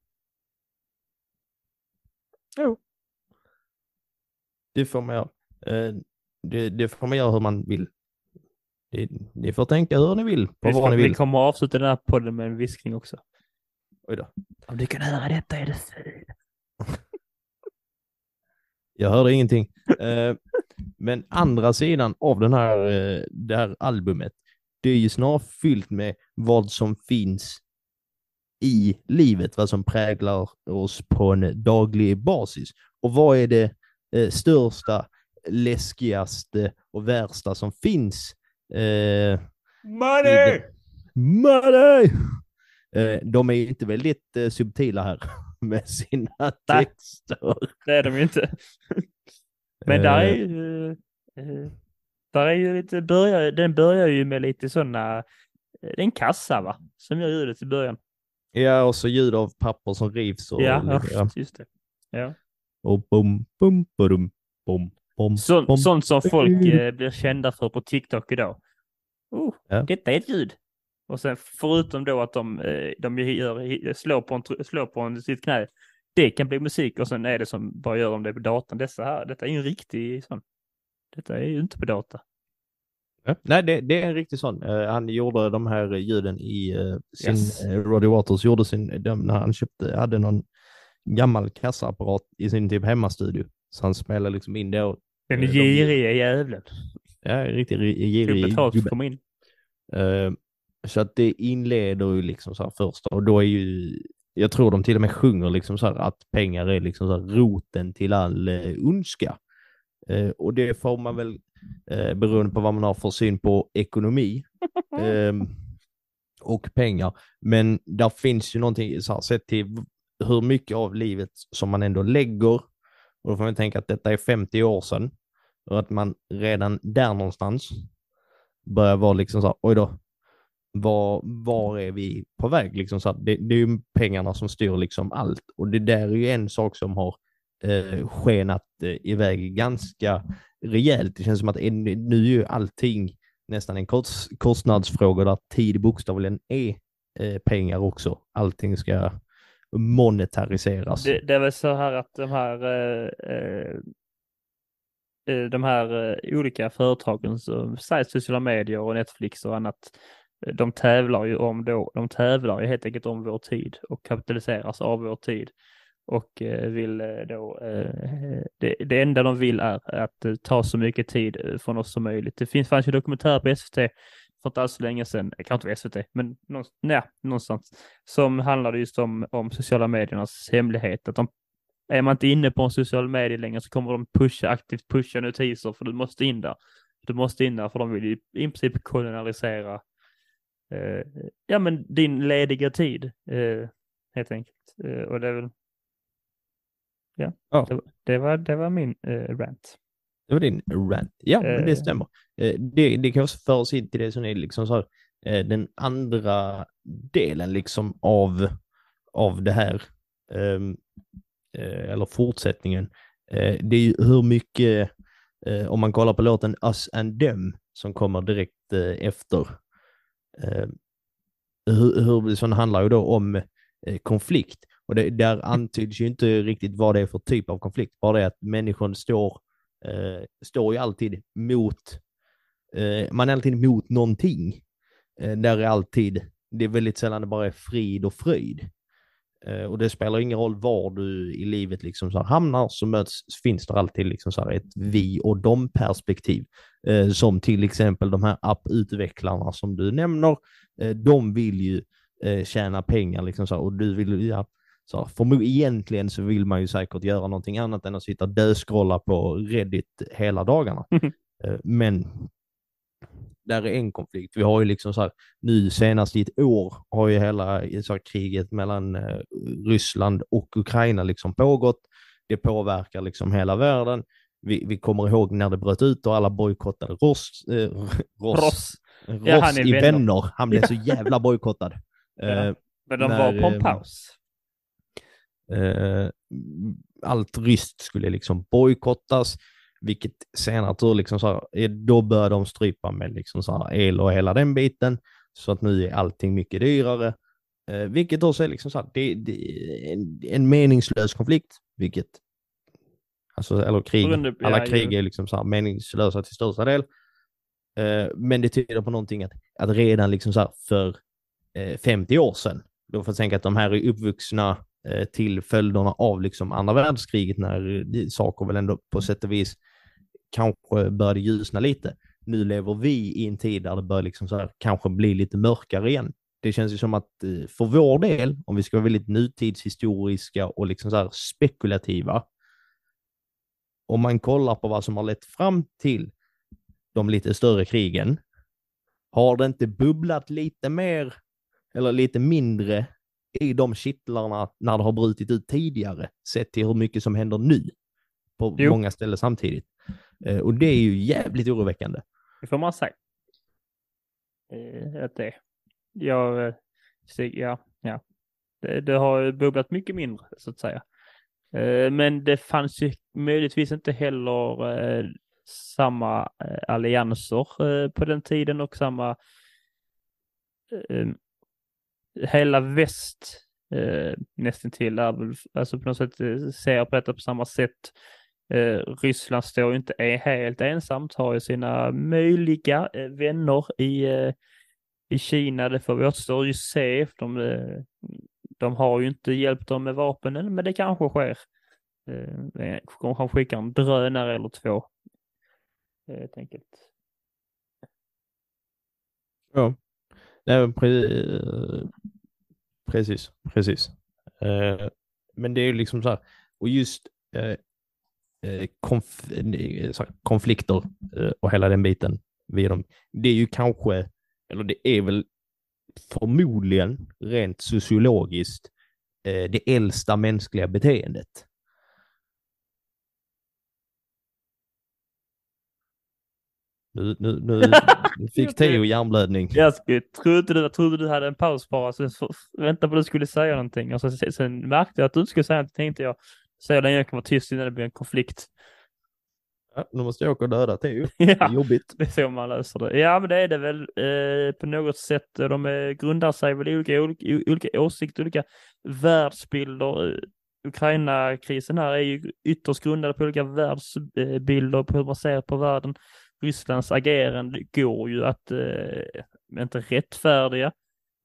Det får man göra. Det, det får man göra hur man vill. Det, ni får tänka hur ni vill, på Vi, vad ni vi vill. kommer att avsluta den här podden med en viskning också. Oj då. Om du kan höra detta är det fel. Jag hörde ingenting. Eh, men andra sidan av den här, eh, det här albumet, det är ju snarare fyllt med vad som finns i livet, vad som präglar oss på en daglig basis. Och vad är det eh, största, läskigaste och värsta som finns? Money! Money! De är ju inte väldigt subtila här med sina texter. Det är de ju inte. Men där är Eh, ju, eh, där är ju lite, börjar, den börjar ju med lite sådana, eh, det är en kassa va? Som gör ljudet i början. Ja, och så ljud av papper som rivs och, Ja, ja. just det. Ja. och bom, bom, badum, bom, bom, Så, bom. sånt som folk eh, blir kända för på TikTok idag. Oh, Ja. Detta är ett ljud. Och sen förutom då att de, eh, de gör, slår, på en, slår på en, sitt knä. Det kan bli musik och sen är det som bara gör de det på datorn. Dessa här, detta är ju en riktig sån. Detta är ju inte på data. Nej, det, det är en riktig sån. Eh, han gjorde de här ljuden i eh, sin, Yes. uh, Roddy Waters gjorde sin, de, när han köpte, hade någon gammal kassaapparat i sin typ hemmastudio. Så han spelade liksom in det och, Den Eh, de- giriga jävlen. ja, riktigt girig att gubbe. in. Eh, så att det inleder ju liksom så här första och då är ju jag tror de till och med sjunger liksom så här att pengar är liksom så här roten till all eh, ondska. Eh, och det får man väl eh, beroende på vad man har för syn på ekonomi ehm, och pengar. Men där finns ju någonting så här, sett till hur mycket av livet som man ändå lägger. Och då får man tänka att detta är 50 år sedan och att man redan där någonstans börjar vara liksom så här, oj då, var, var är vi på väg? Liksom så det, det är ju pengarna som styr liksom allt och det där är ju en sak som har eh, skenat eh, iväg ganska rejält. Det känns som att en, nu är ju allting nästan en kost, kostnadsfråga där tid bokstavligen är eh, pengar också. Allting ska monetariseras. Det, det är väl så här att de här eh, eh, eh de här eh, olika företagen som sägs sociala medier och Netflix och annat. De tävlar ju om då, de tävlar ju helt enkelt om vår tid och kapitaliseras av vår tid och eh, vill eh, då, eh, det, det enda de vill är att ta så mycket tid från oss som möjligt. Det finns, fanns ju dokumentär på SVT för inte alls så länge sedan, kanske inte SVT, men någonstans, nej, någonstans, som handlade just om, om sociala mediernas hemlighet. Att de, är man inte inne på en social medie längre så kommer de pusha, aktivt pusha notiser för du måste in där. Du måste in där för de vill ju i princip kolonialisera eh, ja, men din lediga tid eh, helt enkelt. Eh, och det är väl, ja, Ja. Det, var- det, var, det var min eh, rant. Det var din rant. Ja, men Eh. det stämmer. Eh, Det, det kan också föra oss in till det som är liksom så här, eh, den andra delen liksom av, av det här, ehm, eh, eller fortsättningen. Eh, Det är ju hur mycket, eh, om man kollar på låten Us and Them som kommer direkt eh, efter, eh, hur, hur sån handlar ju då om eh, konflikt. Och det, där antyds ju inte riktigt vad det är för typ av konflikt, bara det att människan står eh, står ju alltid mot, eh, man är alltid mot någonting. Eh, där är alltid, det är väldigt sällan det bara är frid och fröjd. Eh, och det spelar ingen roll var du i livet liksom så hamnar så möts, finns det alltid liksom så ett vi och dem perspektiv. Eh, som till exempel de här apputvecklarna som du nämner. Eh, de vill ju eh, tjäna pengar liksom så här, och du vill ju, ja, så här, för egentligen så vill man ju säkert göra någonting annat än att sitta och döskrolla på Reddit hela dagarna. Eh, Men där är en konflikt. Vi har ju liksom så här, nu senast i ett år har ju hela så här, kriget mellan eh, Ryssland och Ukraina liksom pågått. Det påverkar liksom hela världen. Vi, vi kommer ihåg när det bröt ut och alla bojkottade Ross, eh, Ross, Ross. Ross Ja, i vänner. vänner. Han blev så jävla bojkottad. Ja. Eh, Men de När, var på en eh, paus. Eh, allt ryskt skulle liksom bojkottas, vilket senare tur liksom så här, eh, då börjar de strypa med liksom så här el och hela den biten. Så att nu är allting mycket dyrare. Eh, vilket också är liksom så här, det, det är en, en meningslös konflikt, vilket Alltså, eller krig. Alla ja, krig är liksom så här meningslösa till största del. Eh, men det tyder på någonting att, att redan liksom så för eh, 50 år sedan, då får jag tänka att de här är uppvuxna eh, till följderna av liksom andra världskriget när eh, saker väl ändå på sätt och vis kanske började ljusna lite. Nu lever vi i en tid där det börjar liksom så här, kanske bli lite mörkare igen. Det känns ju som att eh, för vår del, om vi ska vara väldigt nutidshistoriska och liksom så spekulativa, om man kollar på vad som har lett fram till de lite större krigen, har det inte bubblat lite mer eller lite mindre i de kittlarna när det har brutit ut tidigare, sett till hur mycket som händer nu på Jo. många ställen samtidigt. Eh, och det är ju jävligt oroväckande. Det får man säga. Eh, att det. Jag, eh, ja, ja. Det, det har bubblat mycket mindre så att säga. Men det fanns ju möjligtvis inte heller samma allianser på den tiden och samma hela väst nästan till alltså på något sätt ser på detta på samma sätt. Eh, Ryssland står ju inte är helt ensamt, har ju sina möjliga eh, vänner i, eh, i Kina. Det får vi återstå ju se. De, eh, de har ju inte hjälpt dem med vapnen, men det kanske sker. Eh, eh han skickar en drönare eller två. Eh, helt enkelt. Ja. Nej, men pre- precis, precis. Eh, men det är ju liksom så här, och just eh, konf eh, så här, konflikter eh, och hela den biten vid dem, det är ju kanske, eller det är väl förmodligen rent sociologiskt eh, det äldsta mänskliga beteendet. Nu, nu, nu, fick Theo hjärnblödning. Jag trodde, du, jag trodde du hade en paus bara, så väntade på att du skulle säga någonting. Och så, sen- märkte jag att du skulle säga någonting, tänkte jag, så länge jag kan vara tyst innan det blir en konflikt. Ja, nu måste jag åka och döda är ja, jobbigt. det är så man löser det. Ja, men det är det väl eh, på något sätt. De eh, grundar sig väl i olika, olika, olika åsikter, olika världsbilder. Eh, Ukraina-krisen här är ju ytterst grundad på olika världsbilder, på hur man ser på världen. Rysslands agerande går ju att eh, inte rättfärdiga.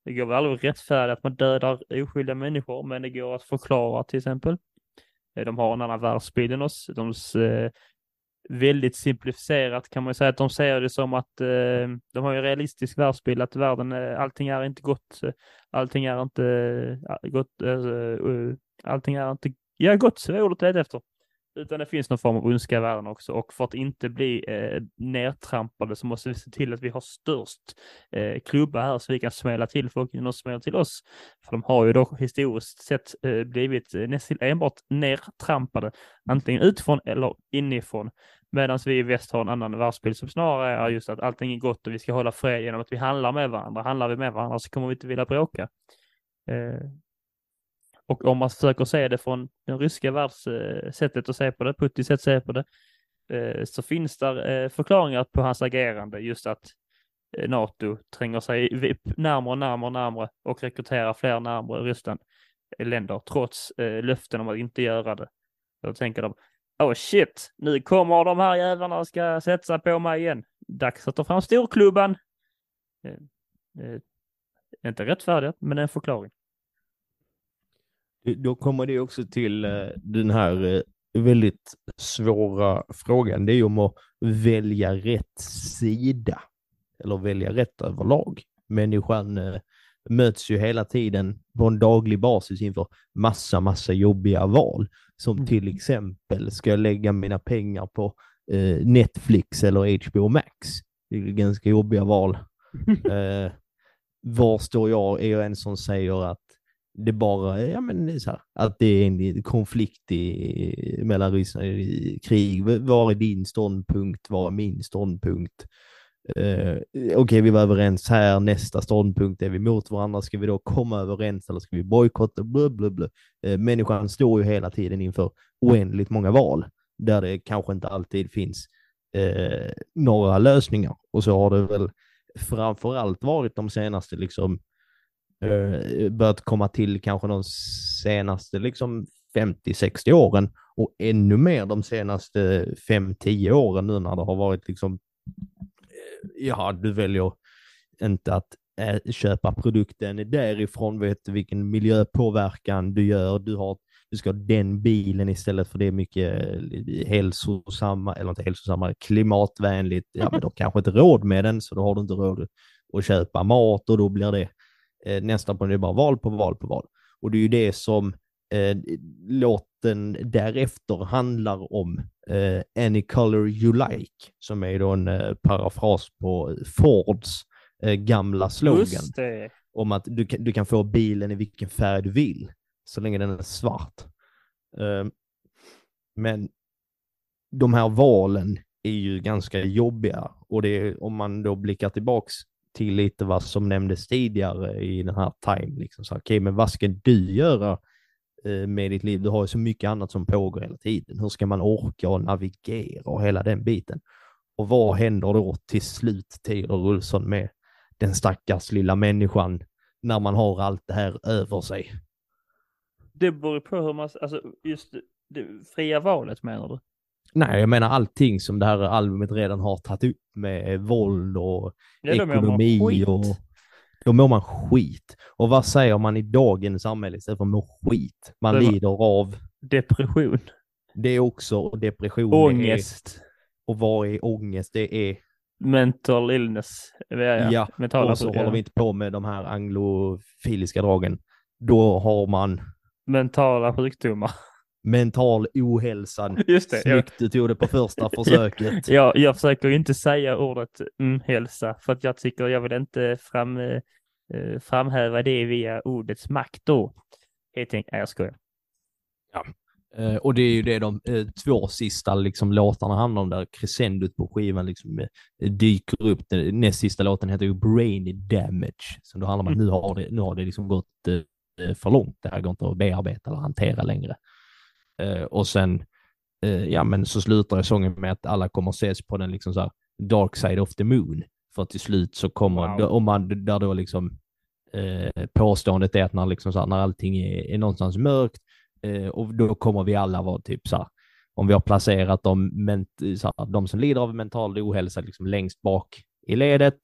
Det går väl aldrig att rättfärdiga att man dödar oskyldiga människor, men det går att förklara till exempel. Eh, de har en annan världsbild än oss. De eh, väldigt simplifierat kan man säga att de ser det som att eh, de har en realistisk världsbild att världen, eh, allting är inte gott, allting är inte eh, gott, allting är inte, ja gott så är ordet jag efter. Utan det finns någon form av ondska i världen också och för att inte bli eh, nedtrampade så måste vi se till att vi har störst eh, klubba här så vi kan smälla till folk innan de smäller till oss. För de har ju då historiskt sett eh, blivit eh, nästan enbart nedtrampade, antingen utifrån eller inifrån. Medan vi i väst har en annan världsbild som snarare är just att allting är gott och vi ska hålla fred genom att vi handlar med varandra. Handlar vi med varandra så kommer vi inte vilja bråka. Eh, och om man försöker se det från den ryska världssättet att se på det, Putins sätt att se på det, eh, så finns där eh, förklaringar på hans agerande, just att eh, NATO tränger sig närmare och närmare och närmare och rekryterar fler närmare Ryssland länder, trots löften om att inte göra det. Då tänker de, oh shit, nu kommer de här jävlarna och ska sätta sig på mig igen. Dags att ta fram storklubban. Eh, eh, inte rättfärdigt, men en förklaring. Då kommer det också till eh, den här eh, väldigt svåra frågan. Det är ju om att välja rätt sida eller välja rätt överlag. Människan eh, möts ju hela tiden på en daglig basis inför massa, massa jobbiga val. Som Mm. till exempel, ska jag lägga mina pengar på eh, Netflix eller HBO Max? Det är ganska jobbiga val. Eh, var står jag? Är jag en som säger att det bara ja, men är så här, att det är en konflikt i, mellan Ryssland i krig. Var är din ståndpunkt? Var är min ståndpunkt? Eh, Okej, vi var överens här. Nästa ståndpunkt är vi mot varandra. Ska vi då komma överens eller ska vi bojkotta? Eh, människan står ju hela tiden inför oändligt många val där det kanske inte alltid finns eh, några lösningar. Och så har det väl framför allt varit de senaste liksom eh, börjat komma till kanske de senaste liksom 50-60 åren och ännu mer de senaste 5-10 åren nu när det har varit liksom, eh, ja, du väljer inte att eh, köpa produkten därifrån, vet du vilken miljöpåverkan du gör, du har du ska ha den bilen istället för det är mycket eh, hälsosamma, eller inte hälsosamma, klimatvänligt. Ja, men då kanske inte råd med den, så då har du inte råd att köpa mat och då blir det eh, nästan på det är bara val på val på val. Och det är ju det som eh, låten därefter handlar om. Eh, Any color you like, som är då en eh, parafras på Fords eh, gamla slogan om att du kan, du kan få bilen i vilken färg du vill, så länge den är svart. Ehm, men de här valen är ju ganska jobbiga och det är, om man då blickar tillbaks till lite vad som nämndes tidigare i den här time, liksom Okej, okay, okej, men vad ska du göra eh, med ditt liv? Du har ju så mycket annat som pågår hela tiden. Hur ska man orka och navigera och hela den biten? Och vad händer då till slut, Theodor Olsson, med den stackars lilla människan när man har allt det här över sig? Det beror på hur man, alltså just det fria valet menar du? Nej, jag menar allting som det här albumet redan har tagit upp med våld och Ja, ekonomi och då mår man skit. Och vad säger man i dagens samhälle istället för att må skit? Man Det lider av Depression, det är också depression. ångest, Är, och vad är ångest? Det är, mental illness. Ja, ja. ja, Mentala och så problem. håller vi inte på med de här anglofiliska dragen. Då har man Mentala sjukdomar. Mental ohälsan. Just det. Snyggt du tog det på första försöket. jag, jag försöker inte säga ordet mm, hälsa för att jag tycker jag vill inte fram, eh, eh, framhäva det via ordets makt då. Helt enkelt, nej jag skojar. Eh, och det är ju det de eh, två sista liksom, låtarna handlar om där crescendot på skivan liksom, eh, dyker upp. Den näst sista låten heter ju Brain Damage. Så då handlar om att Mm. nu har det, nu har det liksom gått eh, för långt. Det här går inte att bearbeta eller hantera längre. Eh, och sen, eh, ja men så slutar ju sången med att alla kommer ses på den liksom så här dark side of the moon. För till slut så kommer, Wow. om man, där då liksom eh, påståendet är att när, liksom så här, när allting är, är någonstans mörkt eh, och då kommer vi alla vara typ så här, om vi har placerat de, ment, så här, de som lider av mental ohälsa liksom längst bak i ledet,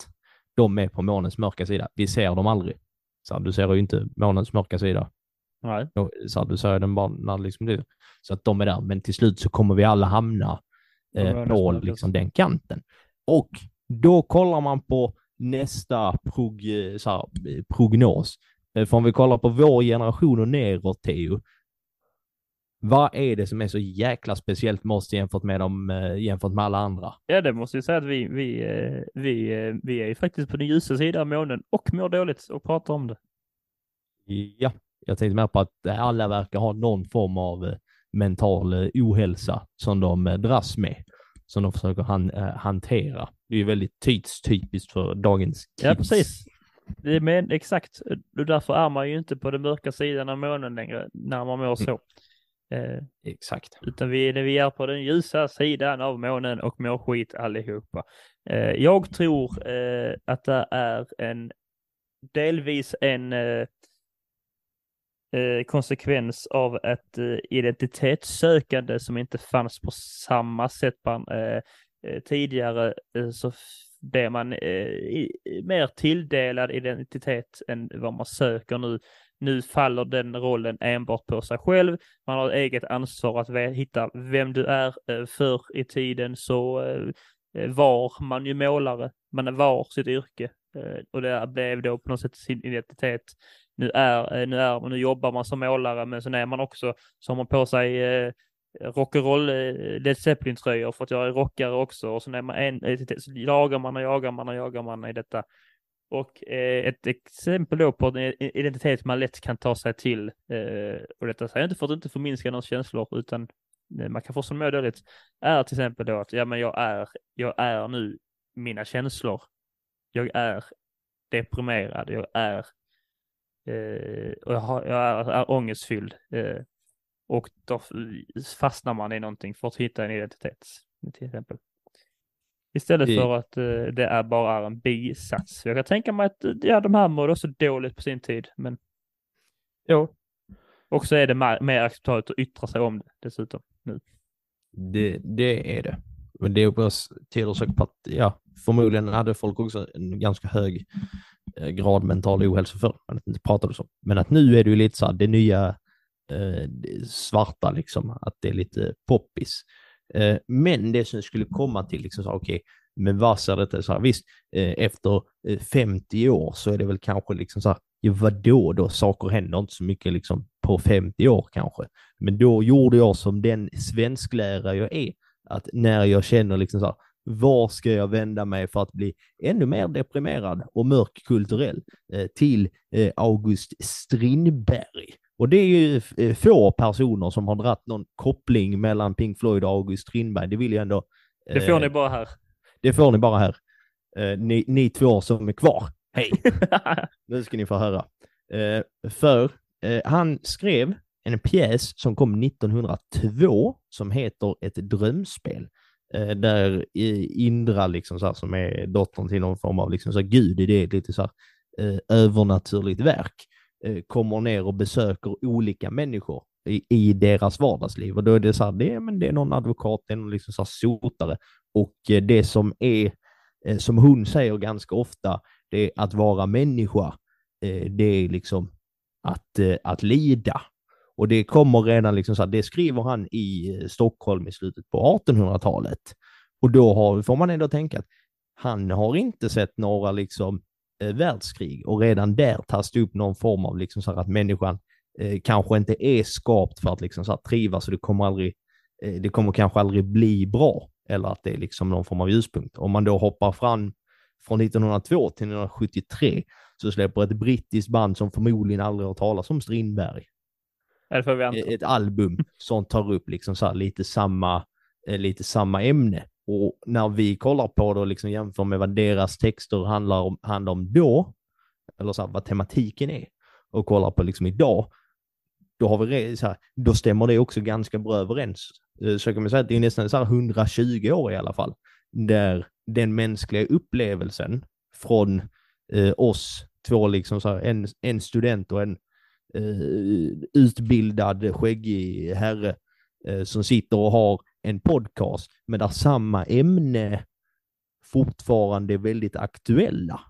de är på månens mörka sida. Vi ser dem aldrig. Så här, du ser ju inte månens mörka sida. Nej. Så här, du ser den det liksom blir. Så att de är där, men till slut så kommer vi alla hamna På eh, på liksom den kanten. Och då kollar man på nästa prog, eh, här, eh, prognos. Eh, För om vi kollar på vår generation och neråt, Theo. Vad är det som är så jäkla speciellt med oss jämfört med, dem, jämfört med alla andra? Ja, det måste jag säga att vi, vi, vi, vi är ju faktiskt på den ljusa sidan av månen och mår dåligt och pratar om det. Ja, jag tänkte mer på att eh, alla verkar ha någon form av eh, mental eh, ohälsa som de dras med, som de försöker han, hantera. Det är ju väldigt tidstypiskt för dagens kids. Ja, precis. Det är men, exakt, därför är man ju inte på den mörka sidan av månen längre när man mår så. Eh, Exakt. utan vi, vi är på den ljusa sidan av månen och mår skit allihopa. Eh, jag tror eh, att det är en delvis en eh, konsekvens av ett eh, identitetssökande som inte fanns på samma sätt man, eh, eh, tidigare eh, så blev man eh, i, mer tilldelad identitet än vad man söker nu. Nu faller den rollen enbart på sig själv. Man har eget ansvar att hitta vem du är. Eh, förr i tiden så eh, var man ju målare. Man var sitt yrke och det blev då på något sätt sin identitet. Nu är, eh, nu är, nu jobbar man som målare, men sen är man också, så har man på sig eh, rock'n'roll eh, Led Zeppelin-tröjor för att jag är rockare också och sen är man en, eh, så jagar man och jagar man och jagar man i detta. Och eh, ett exempel då på en identitet man lätt kan ta sig till, eh, och detta säger jag inte för att inte förminska någons känslor, utan eh, man kan få som må dåligt, är till exempel då att ja, men jag är, jag är nu mina känslor. Jag är deprimerad, jag är, eh, och jag, har, jag är, ångestfylld. Eh, och då fastnar man i någonting för att hitta en identitet, till exempel. Istället för att eh, det är bara är en bisats. Jag kan tänka mig att eh, ja, de här mådde också dåligt på sin tid, men ja. Och så är det mer, mer acceptabelt att yttra sig om det dessutom. Nu. Det, det är det. Men det är också till säkert på att, ja, förmodligen hade folk också en ganska hög Eh, grad mental ohälsa förr, men att det inte pratades så. Men att nu är det ju lite så här, det nya eh, svarta liksom, att det är lite poppis. Eh, men det som jag skulle komma till, liksom okej, okay, okej, men vad ser detta? så här, visst, eh, efter eh, 50 år så är det väl kanske liksom så här, ja, vadå då, saker händer inte så mycket liksom på 50 år kanske. Men då gjorde jag som den svensklärare jag är, att när jag känner liksom så här, var ska jag vända mig för att bli ännu mer deprimerad och mörk kulturell eh, till eh, August Strindberg. Och det är ju eh, få personer som har dratt någon koppling mellan Pink Floyd och August Strindberg. Det vill jag ändå... Det får eh, ni bara här. Det får ni bara här. Eh, ni, ni två som är kvar. Hej! Nu ska ni få höra. Eh, för eh, han skrev en pjäs som kom 1902 som heter Ett drömspel. Eh, där Indra, liksom så här, som är dottern till någon form av liksom så här, gud, i det är lite så här, eh, övernaturligt verk, eh, kommer ner och besöker olika människor i, i deras vardagsliv. Och då är det så här, det men det är någon advokat, det är någon liksom så här sotare. Och eh, det som är, eh, som hon säger ganska ofta, det är att vara människa. Eh, det är liksom att, eh, att lida. Och det kommer redan liksom så här, det skriver han i eh, Stockholm i slutet på 1800-talet. Och då har, får man ändå tänka att han har inte sett några liksom eh, världskrig och redan där tas det upp någon form av liksom så här att människan eh, kanske inte är skapt för att liksom så här trivas och det kommer aldrig, eh, det kommer kanske aldrig bli bra eller att det är liksom någon form av ljuspunkt. Om man då hoppar fram från 1902 till 1973 så släpper ett brittiskt band som förmodligen aldrig har talas om Strindberg Eller får vi anta ett album som tar upp liksom så här lite samma, eh, lite samma ämne. Och när vi kollar på det och liksom jämför med vad deras texter handlar om, handlar om då, eller så här, vad tematiken är, och kollar på liksom idag, då, har vi, re- så här, då stämmer det också ganska bra överens. Eh, så kan man säga att det är nästan så här 120 år i alla fall, där den mänskliga upplevelsen från eh, oss två, liksom så här, en, en student och en utbildad skäggig herre eh, som sitter och har en podcast, men där samma ämne fortfarande är väldigt aktuella.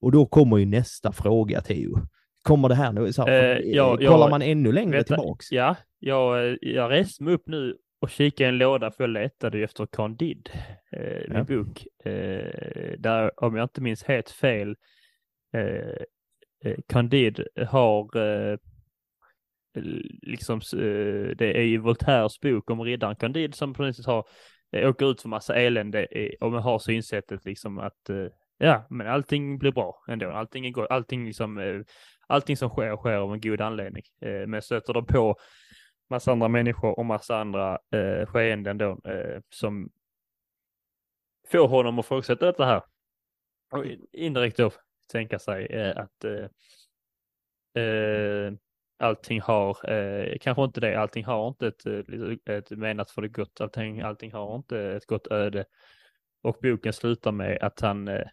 Och då kommer ju nästa fråga, Theo. Kommer det här nu, så här, Eh, ja, kollar ja, man ännu längre Vänta, tillbaks? Ja, jag, eh, jag reste mig upp nu och kikade i en låda för jag letade efter Candide, eh, min Ja. bok. Eh, där, om jag inte minns helt fel, eh, eh, Eh, Candide har eh, liksom, eh, det är ju Voltaires bok om riddaren Candide som på något sätt har, åker ut för massa elände och man har synsättet liksom att ja, men allting blir bra ändå. Allting är gott, allting liksom, allting som sker sker av en god anledning. Men stöter de på massa andra människor och massa andra eh, skeenden då eh, som får honom att fortsätta detta här. Och indirekt då tänka sig eh, att eh, eh, allting har, eh, kanske inte det, allting har inte ett, ett, menat för det gott, allting, allting har inte ett gott öde. Och boken slutar med att han, eh,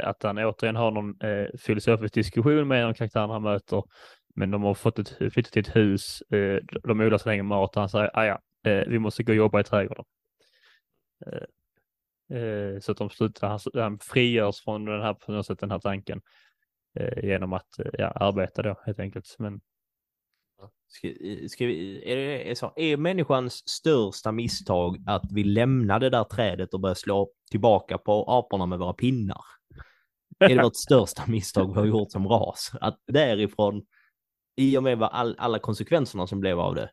att han återigen har någon eh, filosofisk diskussion med en karaktär han möter. Men de har fått ett, flyttat till ett hus, eh, de odlar så länge mat och han säger, "Ah, ja, vi måste gå och jobba i trädgården. Eh, eh, så att de slutar, han, han frigörs från den här, på något sätt, den här tanken eh, genom att eh, ja, arbeta då helt enkelt. Men Ska, ska vi, är, det, är, så, är människans största misstag att vi lämnar det där trädet och börjar slå tillbaka på aporna med våra pinnar? Är det vårt största misstag vi har gjort som ras? Att därifrån, i och med all, alla konsekvenserna som blev av det.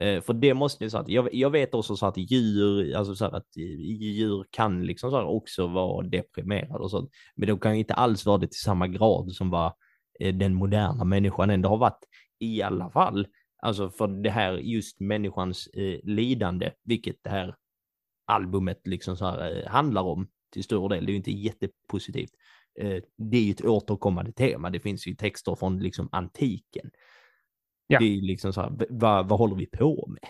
Eh, för det måste ju så att, jag, jag vet också så att djur, alltså så att eh, djur kan liksom så här också vara deprimerade och sånt. Men de kan inte alls vara det till samma grad som vad eh, den moderna människan ändå har varit i alla fall. Alltså för det här just människans eh, lidande, vilket det här albumet liksom så här eh, handlar om till stor del. Det är ju inte jättepositivt. Eh, det är ju ett återkommande tema. Det finns ju texter från liksom antiken. Ja. Det är liksom så här, vad, vad håller vi på med?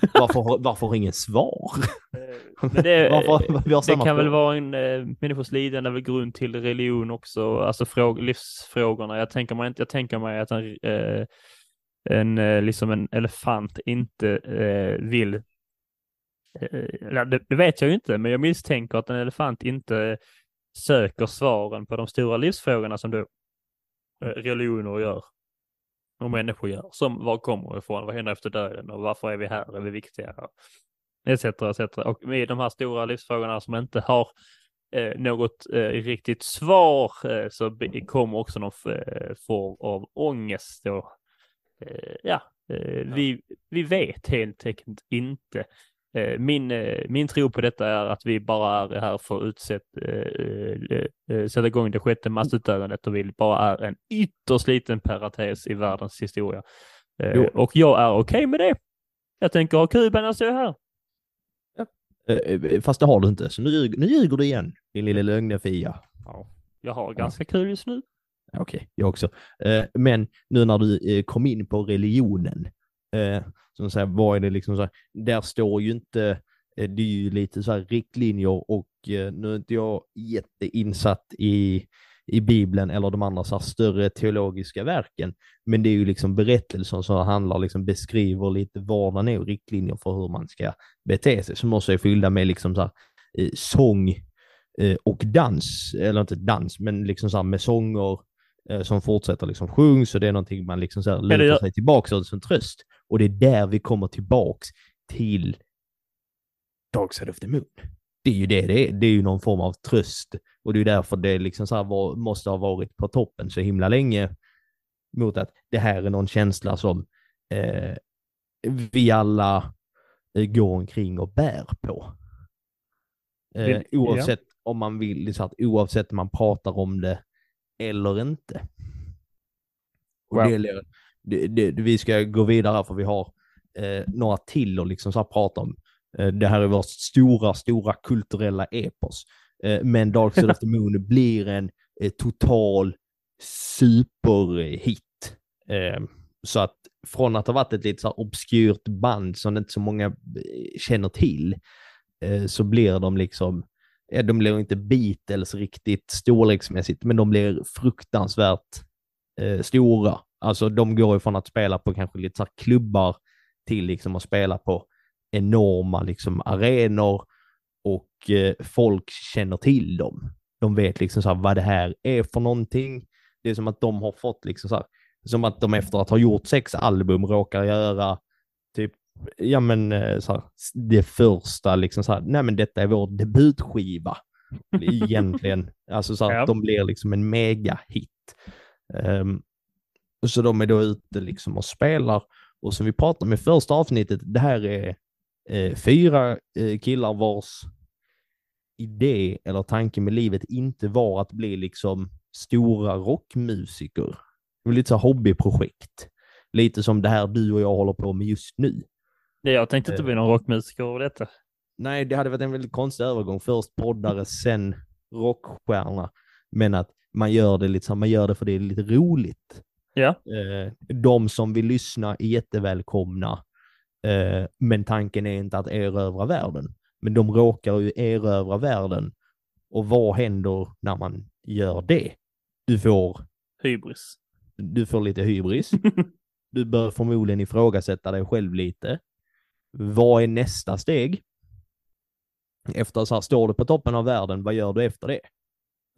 Varför, varför har ingen svar? Men det, Varför- vi har det kan väl fråga. vara en eh, människors lidande väl grund till religion också, alltså fråg, livsfrågorna. Jag tänker mig inte, jag tänker mig att en, eh, en eh, liksom en elefant inte eh, vill, eh, det, det vet jag ju inte, men jag misstänker att en elefant inte söker svaren på de stora livsfrågorna som då eh, religioner gör och människor gör. Som var kommer ifrån, vad händer efter döden och varför är vi här, är vi viktiga etc. etc. Och med de här stora livsfrågorna som inte har eh, något eh, riktigt svar eh, så kommer också någon eh, form av ångest. Då. Eh, ja, eh, Vi, vi vet helt enkelt inte. Eh, min, eh, min tro på detta är att vi bara är här för att utsätt, eh, eh, sätta igång det sjätte massutdödandet och vi bara är en ytterst liten parentes i världens historia. Jo. och jag är okej med det. Jag tänker ha kul medan jag är här. Eh, Fast det har du inte, så nu, ljuger- nu ljuger du igen, din lilla lögnefia. Ja, jag har ganska kul just nu. Okej, jag också. Men nu när du kom in på religionen, eh, som säger, vad är det liksom så här, där står ju inte, eh, det är ju lite så här riktlinjer och eh, nu är inte jag jätteinsatt i, i Bibeln eller de andra så här större teologiska verken, men det är ju liksom berättelser som handlar, liksom beskriver lite vardagen är och riktlinjer för hur man ska bete sig, som också är fyllda med liksom så här, eh, sång eh, och dans, eller inte dans, men liksom så här med sånger eh, som fortsätter liksom sjungs och det är någonting man liksom så här lutar sig tillbaka åt som tröst. Och det är där vi kommer tillbaks till Dark Side of the Moon. Det är ju det det är. Det är ju någon form av tröst och det är därför det liksom så var, måste ha varit på toppen så himla länge. mot att det här är någon känsla som eh, vi alla eh, går omkring och bär på. Eh, Vill- ja. oavsett om man vill, så att oavsett om man pratar om det eller inte. Och Wow. det, det, det, vi ska gå vidare för vi har eh, några till att liksom så här prata om. Eh, det här är vårt stora, stora kulturella epos. Eh, men Dark Side of the Moon blir en eh, total superhit. Eh, så att från att ha varit ett lite så här obskyrt band som inte så många eh, känner till, så blir de liksom, de blir inte Beatles riktigt storleksmässigt, men de blir fruktansvärt eh, stora. Alltså de går ifrån att spela på kanske lite så klubbar till liksom att spela på enorma liksom arenor och eh, folk känner till dem. De vet liksom så här vad det här är för någonting. Det är som att de har fått liksom så här, som att de efter att ha gjort sex album råkar göra typ, ja men eh, så här, det första liksom så här, nej men detta är vår debutskiva. Egentligen, alltså så här, Ja. de blir liksom en mega-hit. Ehm, så de är då ute liksom och spelar. Och som vi pratade om i första avsnittet, det här är eh, fyra eh, killar vars idé eller tanke med livet inte var att bli liksom stora rockmusiker. Det var lite så hobbyprojekt. Lite som det här du och jag håller på med just nu. Jag tänkte inte Eh. bli någon rockmusiker av detta. Nej, det hade varit en väldigt konstig övergång. Först poddare, sen rockstjärna. Men att man gör det här, man gör det för det är lite roligt. Ja. Eh, de som vill lyssna är jättevälkomna. Eh, men tanken är inte att erövra världen. Men de råkar ju erövra världen. Och vad händer när man gör det? Du får, Hybris. du får lite hybris. Du bör förmodligen ifrågasätta dig själv lite. Vad är nästa steg? Efter så här, står du på toppen av världen, vad gör du efter det?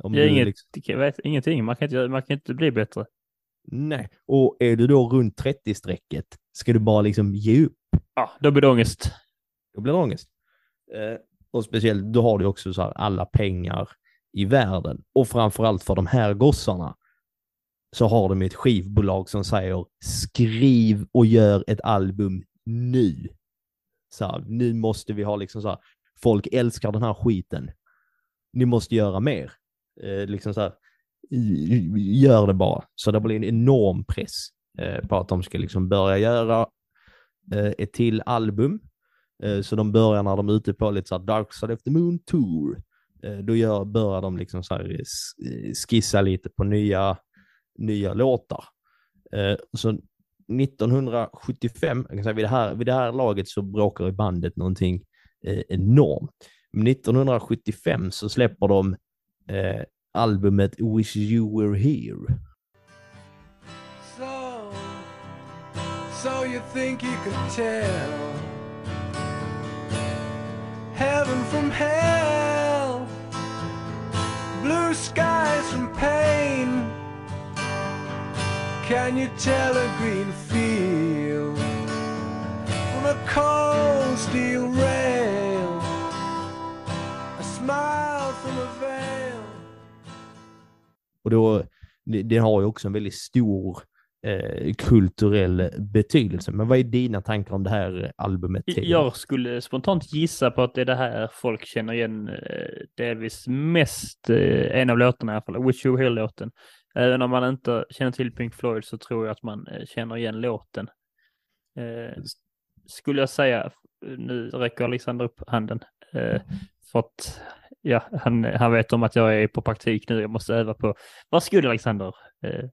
Om du inget, liksom- jag vet ingenting. Man kan, inte, man kan inte bli bättre. Nej, och är du då runt 30-strecket, ska du bara liksom ge upp? Ja, då blir det ångest. Då blir det ångest. Eh, och speciellt, då har du också så här alla pengar i världen. Och framförallt för de här gossarna så har de ett skivbolag som säger skriv och gör ett album nu. Så här, nu måste vi ha liksom så här, folk älskar den här skiten. Ni måste göra mer. Eh, liksom så här, gör det bara. Så det blir en enorm press eh, på att de ska liksom börja göra eh, ett till album. Eh, så de börjar när de är ute på lite så här Dark Side of the Moon Tour. Eh, då gör, börjar de liksom så här skissa lite på nya, nya låtar. Eh, så 1975, jag kan säga vid det här, vid det här laget så bråkar i bandet någonting eh, enormt. 1975 så släpper de eh, albumet Wish You Were Here. So, so you think you could tell heaven from hell, blue skies from pain? Can you tell a green field from a cold steel rail? A smile from a. Och då, det, det har ju också en väldigt stor eh, kulturell betydelse. Men vad är dina tankar om det här albumet? Till? Jag skulle spontant gissa på att det är det här folk känner igen eh, delvis mest, eh, en av låtarna i alla fall, Wish You Were Here-låten. Även om man inte känner till Pink Floyd så tror jag att man eh, känner igen låten. Eh, skulle jag säga, eh, nu räcker Alexander upp handen, eh, för att ja, han, han vet om att jag är på praktik nu, jag måste öva på. Varsågod Alexander. Eh,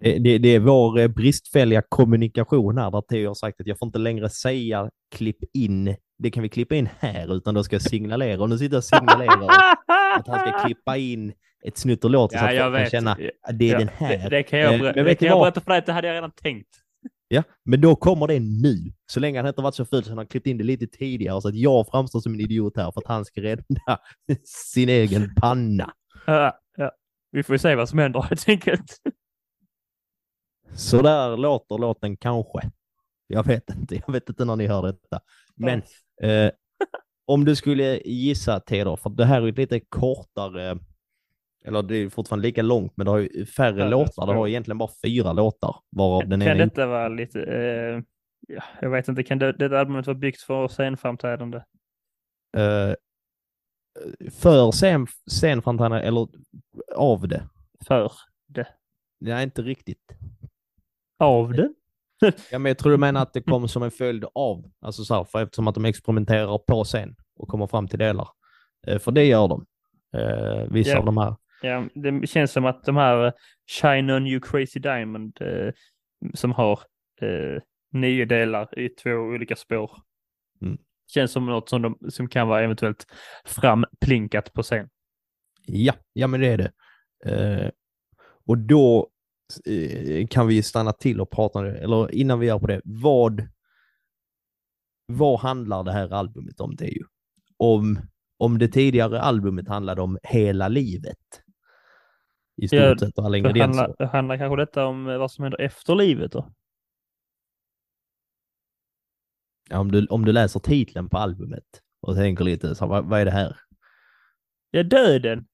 Det, det, är vår eh, bristfälliga kommunikation här där Theo har sagt att jag får inte längre säga klipp in. Det kan vi klippa in här utan då ska jag signalera. Och nu sitter jag och signalerar att han ska klippa in ett snutt ur låten så Ja, att jag folk kan vet. känna att det är Ja, den här. Det, det kan jag, Eh, men det kan jag berätta för dig att det hade jag redan tänkt. Ja, men då kommer det nu. Så länge han inte varit så ful så han har klippt in det lite tidigare så att jag framstår som en idiot här för att han ska rädda sin egen panna. Ja, ja. Vi får ju se vad som händer helt enkelt. Så där låter låten kanske. Jag vet inte, jag vet inte när ni hör detta. Men eh, om du skulle gissa Theodor, för det här är ett lite kortare Eller det är fortfarande lika långt, men det har ju färre Färre låtar. Det har spår. egentligen bara fyra låtar, varav den kan detta vara lite, eh, ja, jag vet inte, kan det, det albumet vara byggt för scenframträdande? eh, för scen, scenframträdande, eller av det. För? Nej, inte riktigt. Av det? Ja, men jag tror du menar att det kom som en följd av, alltså så här, för eftersom att de experimenterar på scen och kommer fram till delar. Eh, för det gör de. Eh, vissa Ja. av de här. Ja, det känns som att de här eh, Shine On You Crazy Diamond eh, som har eh, nio delar i två olika spår. Mm. Känns som något som, de, som kan vara eventuellt framplinkat på scen. Ja, ja men det är det. Eh, och då eh, kan vi stanna till och prata eller innan vi gör på det, vad, vad handlar det här albumet om? Det är ju om, om det tidigare albumet handlade om hela livet. I stort Ja, sett och alla ingredienser. handlar, handlar kanske detta om eh, vad som händer efter livet då? Ja, om, du, om du läser titeln på albumet och tänker lite, så, vad, vad är det här? Ja, döden.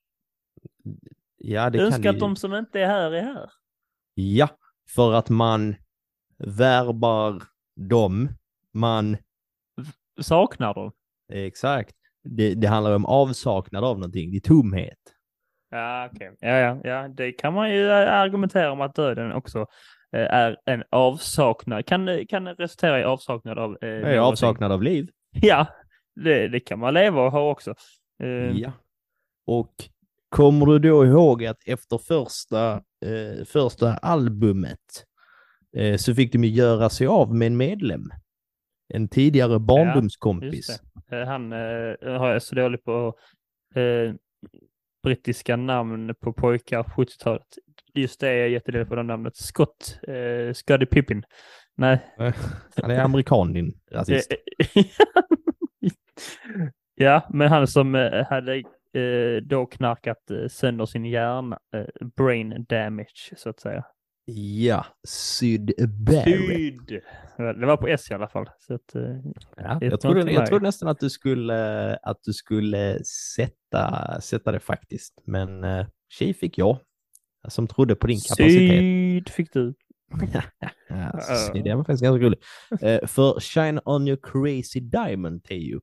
Ja, det Önskar kan att ju... de som inte är här är här. Ja, för att man värvar dem, man Saknar dem. Exakt. Det, det handlar om avsaknad av någonting, det är tomhet. Ja, okej. Ja, ja, ja, det kan man ju eh, argumentera om att döden också eh, är en avsaknad. Kan, kan resultera i avsaknad av... Eh, är avsaknad av liv. Ja, det, det kan man leva och ha också. Eh, Ja. Och kommer du då ihåg att efter första, eh, första albumet eh, så fick de ju göra sig av med en medlem. En tidigare barndomskompis. just eh, han har jag så dåligt på brittiska namn på pojkar på 70-talet. Just det är jag jättedålig på det namnet. Scott, eh, Scottie Pippin. Nej, Han är amerikan din rasist. Eh, ja, men han som eh, hade eh, då knarkat eh, sönder sin hjärna, eh, brain damage så att säga. Ja, Syd Barrett. Syd. Det var på S i alla fall. Så att, eh, Ja, jag, trodde, jag trodde nästan att du skulle, att du skulle sätta, sätta det faktiskt. Men uh, tjej fick jag. Som trodde på din kapacitet. Syd fick du. Ja, så det var faktiskt ganska roligt. Eh, för Shine On Your Crazy Diamond, Teo,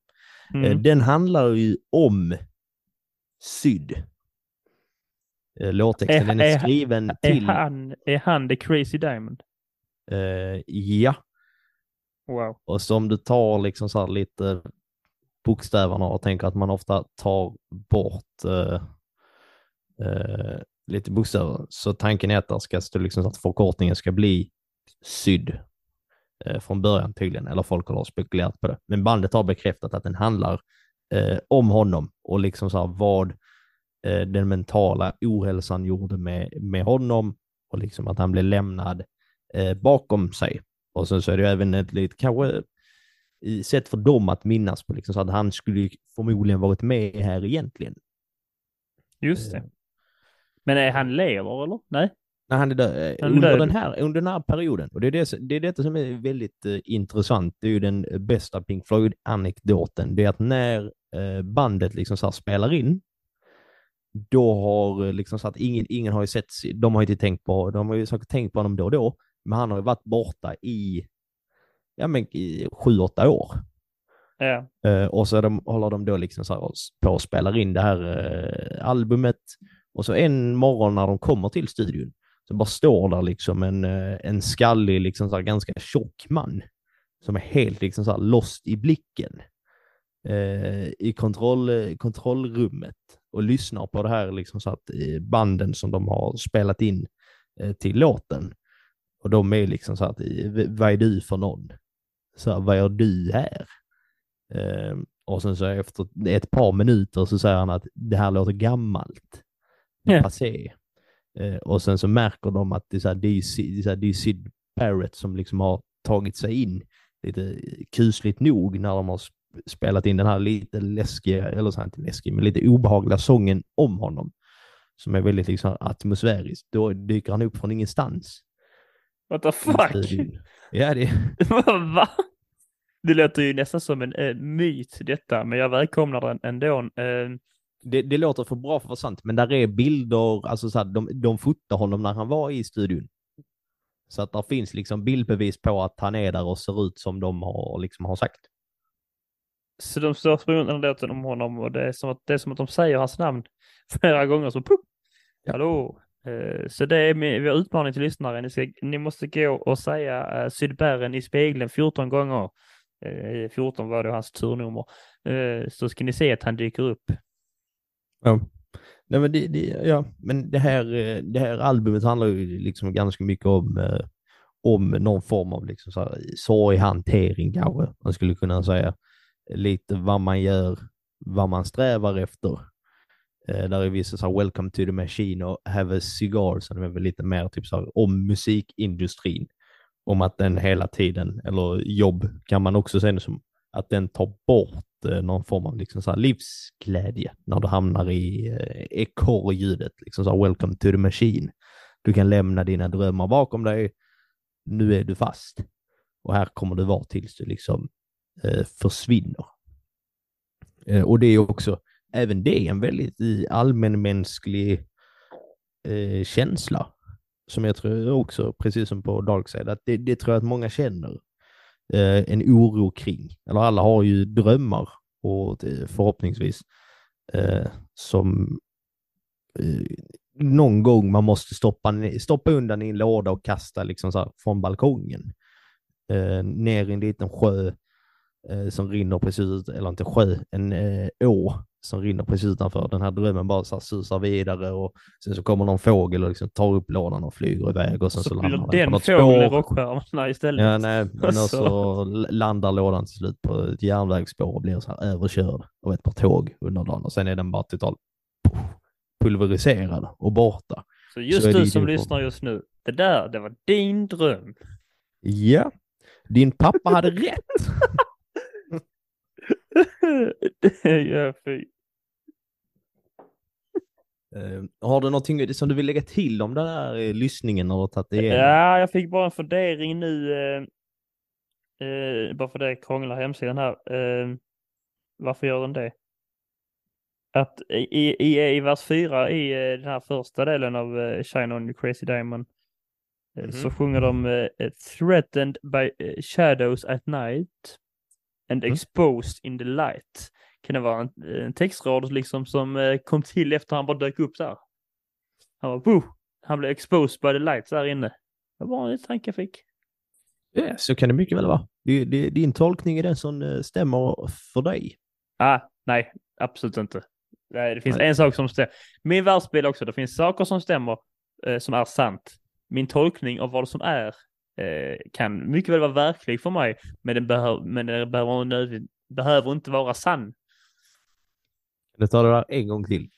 eh, Mm. den handlar ju om Syd. Eh, låttexten, Är- den är är- skriven Är till... han, är han the crazy diamond? Eh, ja, Wow. och så om du tar liksom så här lite bokstäverna och tänker att man ofta tar bort eh, eh, lite bokstäver, så tanken är att det ska stå liksom så att förkortningen ska bli syd eh, från början tydligen, eller folk har spekulerat på det. Men bandet har bekräftat att den handlar om honom och liksom så här vad eh, den mentala ohälsan gjorde med, med honom och liksom att han blev lämnad eh, bakom sig. Och sen så är det ju även ett litet, kanske i sätt för dem att minnas på, liksom så att han skulle förmodligen varit med här egentligen. Just det. Eh, Men är han lever eller? Nej? när han är död, Han är under, död. Den här, under den här perioden. Och det är, det, det är detta som är väldigt eh, intressant. Det är ju den bästa Pink Floyd-anekdoten. Det är att när eh, bandet liksom så spelar in, då har eh, liksom så att ingen, ingen har ju sett, de har ju inte tänkt på, de har ju säkert tänkt på honom då och då, men han har ju varit borta i, ja men i sju, åtta år. Ja. Eh, och så de, håller de då liksom så här på och spelar in det här eh, albumet. Och så en morgon när de kommer till studion så bara står där liksom en, eh, en skallig, liksom så här ganska tjock man som är helt liksom så lost i blicken i kontroll, eh, kontrollrummet och lyssnar på det här liksom så att eh, banden som de har spelat in eh, till låten. Och de är liksom så att, eh, vad är du för någon? Så här, vad gör du här? Eh, och sen så efter ett par minuter så säger han att det här låter gammalt. Det är Ja. passé. Eh, och sen så märker de att det är, så här, det är, Sid- det är, Sid Barrett som liksom har tagit sig in lite kusligt nog när de har spelat in den här lite läskiga, eller så här, inte läskig, men lite obehagliga sången om honom. Som är väldigt liksom atmosfärisk. Då dyker han upp från ingenstans. What the fuck? Ja, det, Va? Det låter ju nästan som en eh, myt detta, men jag välkomnar den ändå. Eh, det, det låter för bra för att vara sant, men där är bilder, alltså så här, de, de fotar honom när han var i studion. Så att där finns liksom bildbevis på att han är där och ser ut som de har, liksom har sagt. Så de största beundran låten om honom och det är, som att, det är som att de säger hans namn flera gånger så puff, hallå. Eh, Så det är min, har utmaning till lyssnare. Ni, ska, ni måste gå och säga uh, Sydbergen i spegeln 14 gånger. Eh, 14 var det hans turnummer. Eh, så ska ni se att han dyker upp. Ja. Nej, men det, det, ja, men det här, det här albumet handlar ju liksom ganska mycket om, om någon form av liksom så här, sorghantering kanske, man skulle kunna säga. Lite vad man gör, vad man strävar efter. Eh, där är vissa så här, Welcome to the Machine och Have a Cigar så det är väl lite mer typ så här, om musikindustrin. Om att den hela tiden, eller jobb kan man också se det som, att den tar bort eh, någon form av liksom så här livsglädje när du hamnar i eh, ekorrljudet, liksom så här, welcome to the machine. Du kan lämna dina drömmar bakom dig. Nu är du fast. Och här kommer du vara tills du liksom Eh, försvinner. Eh, och det är också, även det är en väldigt allmänmänsklig eh, känsla som jag tror också, precis som på Darkside, att det, det tror jag att många känner eh, en oro kring. Eller alla har ju drömmar och eh, förhoppningsvis eh, som någon gång man måste stoppa, stoppa undan i en låda och kasta liksom så här från balkongen. Ner i en liten sjö som rinner precis ut, eller inte sjö, en eh, å som rinner precis utanför. Den här drömmen bara så här susar vidare och sen så kommer någon fågel och liksom tar upp lådan och flyger iväg och sen så, Så, landar den på den något fågeln spår. rockstjärnorna istället. Ja, nej, men så- så landar lådan till slut på ett järnvägsspår och blir så här överkörd av ett par tåg under dagen och sen är den bara totalt pulveriserad och borta. Så just Så du som lyssnar just nu, det där, det var din dröm. Ja, din pappa hade rätt. det ju fy. Eh, har du någonting som du vill lägga till om den här eh, lyssningen när du har tagit igenom? Ja, jag fick bara en fundering nu. Eh, bara för det krånglar hemsidan här. Eh, varför gör den det? Att i, i, i vers 4 i den här första delen av eh, Shine On You Crazy Diamond eh, så Mhm. sjunger de Threatened by shadows at night and Mm. exposed in the light. Kan det vara en, en textrad liksom som eh, kom till efter han bara dök upp där? Han var boo! Han blev exposed by the lights där inne. Det var en tanke jag fick. Ja, så kan det mycket väl vara. Det, det, din tolkning är den som eh, stämmer för dig. Ah, nej, absolut inte. Nej, det finns Nej. en sak som stämmer. Min världsbild också, det finns saker som stämmer eh, som är sant. Min tolkning av vad som är eh, kan mycket väl vara verklig för mig, men den, behöv, men den behöver, nödvändigt- behöver inte vara sann. Du tar det där en gång till.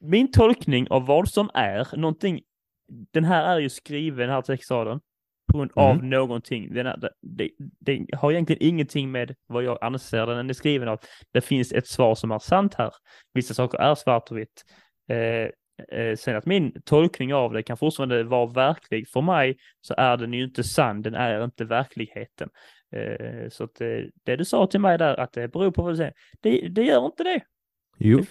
Min tolkning av vad som är någonting, den här är ju skriven, den här textraden, på grund av Mm. någonting. Den, är, det, det, det har egentligen ingenting med vad jag anser den är skriven av. Det finns ett svar som är sant här. Vissa saker är svart och vitt. Eh, sen att min tolkning av det kan fortfarande vara verklig för mig så är den ju inte sann, den är inte verkligheten. Eh, så att eh, det du sa till mig där att det beror på vad du säger, det, det gör inte det. Jo,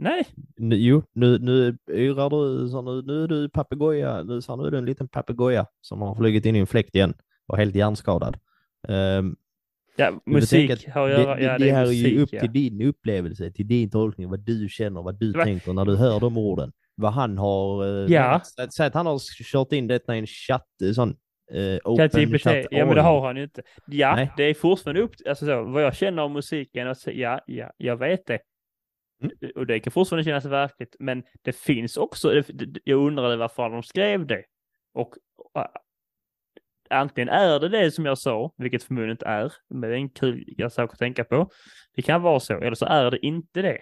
Nej, nu, jo, nu, nu yrar du, så nu, nu är du papegoja, nu, så nu är du en liten papegoja som har flugit in i en fläkt igen och helt hjärnskadad. Ehm, ja, musik har att det, göra, det, ja det det är här musik, är ju upp ja. till din upplevelse, till din tolkning, vad du känner, vad du Det var- tänker när du hör de orden. Vad han har, eh, Ja. Säg- att han har kört in detta i en chatt, eh, sån eh, open chat ja men det har han ju inte. Ja, Nej. det är fortfarande upp alltså så, vad jag känner om musiken, och så, ja, ja, jag vet det. Mm. Och det kan fortfarande kännas verkligt, men det finns också, det- det- jag undrade varför de skrev det. Och antingen är det det som jag sa, vilket förmodligen inte är, men det är en kul sak att tänka på. Det kan vara så, eller så är det inte det.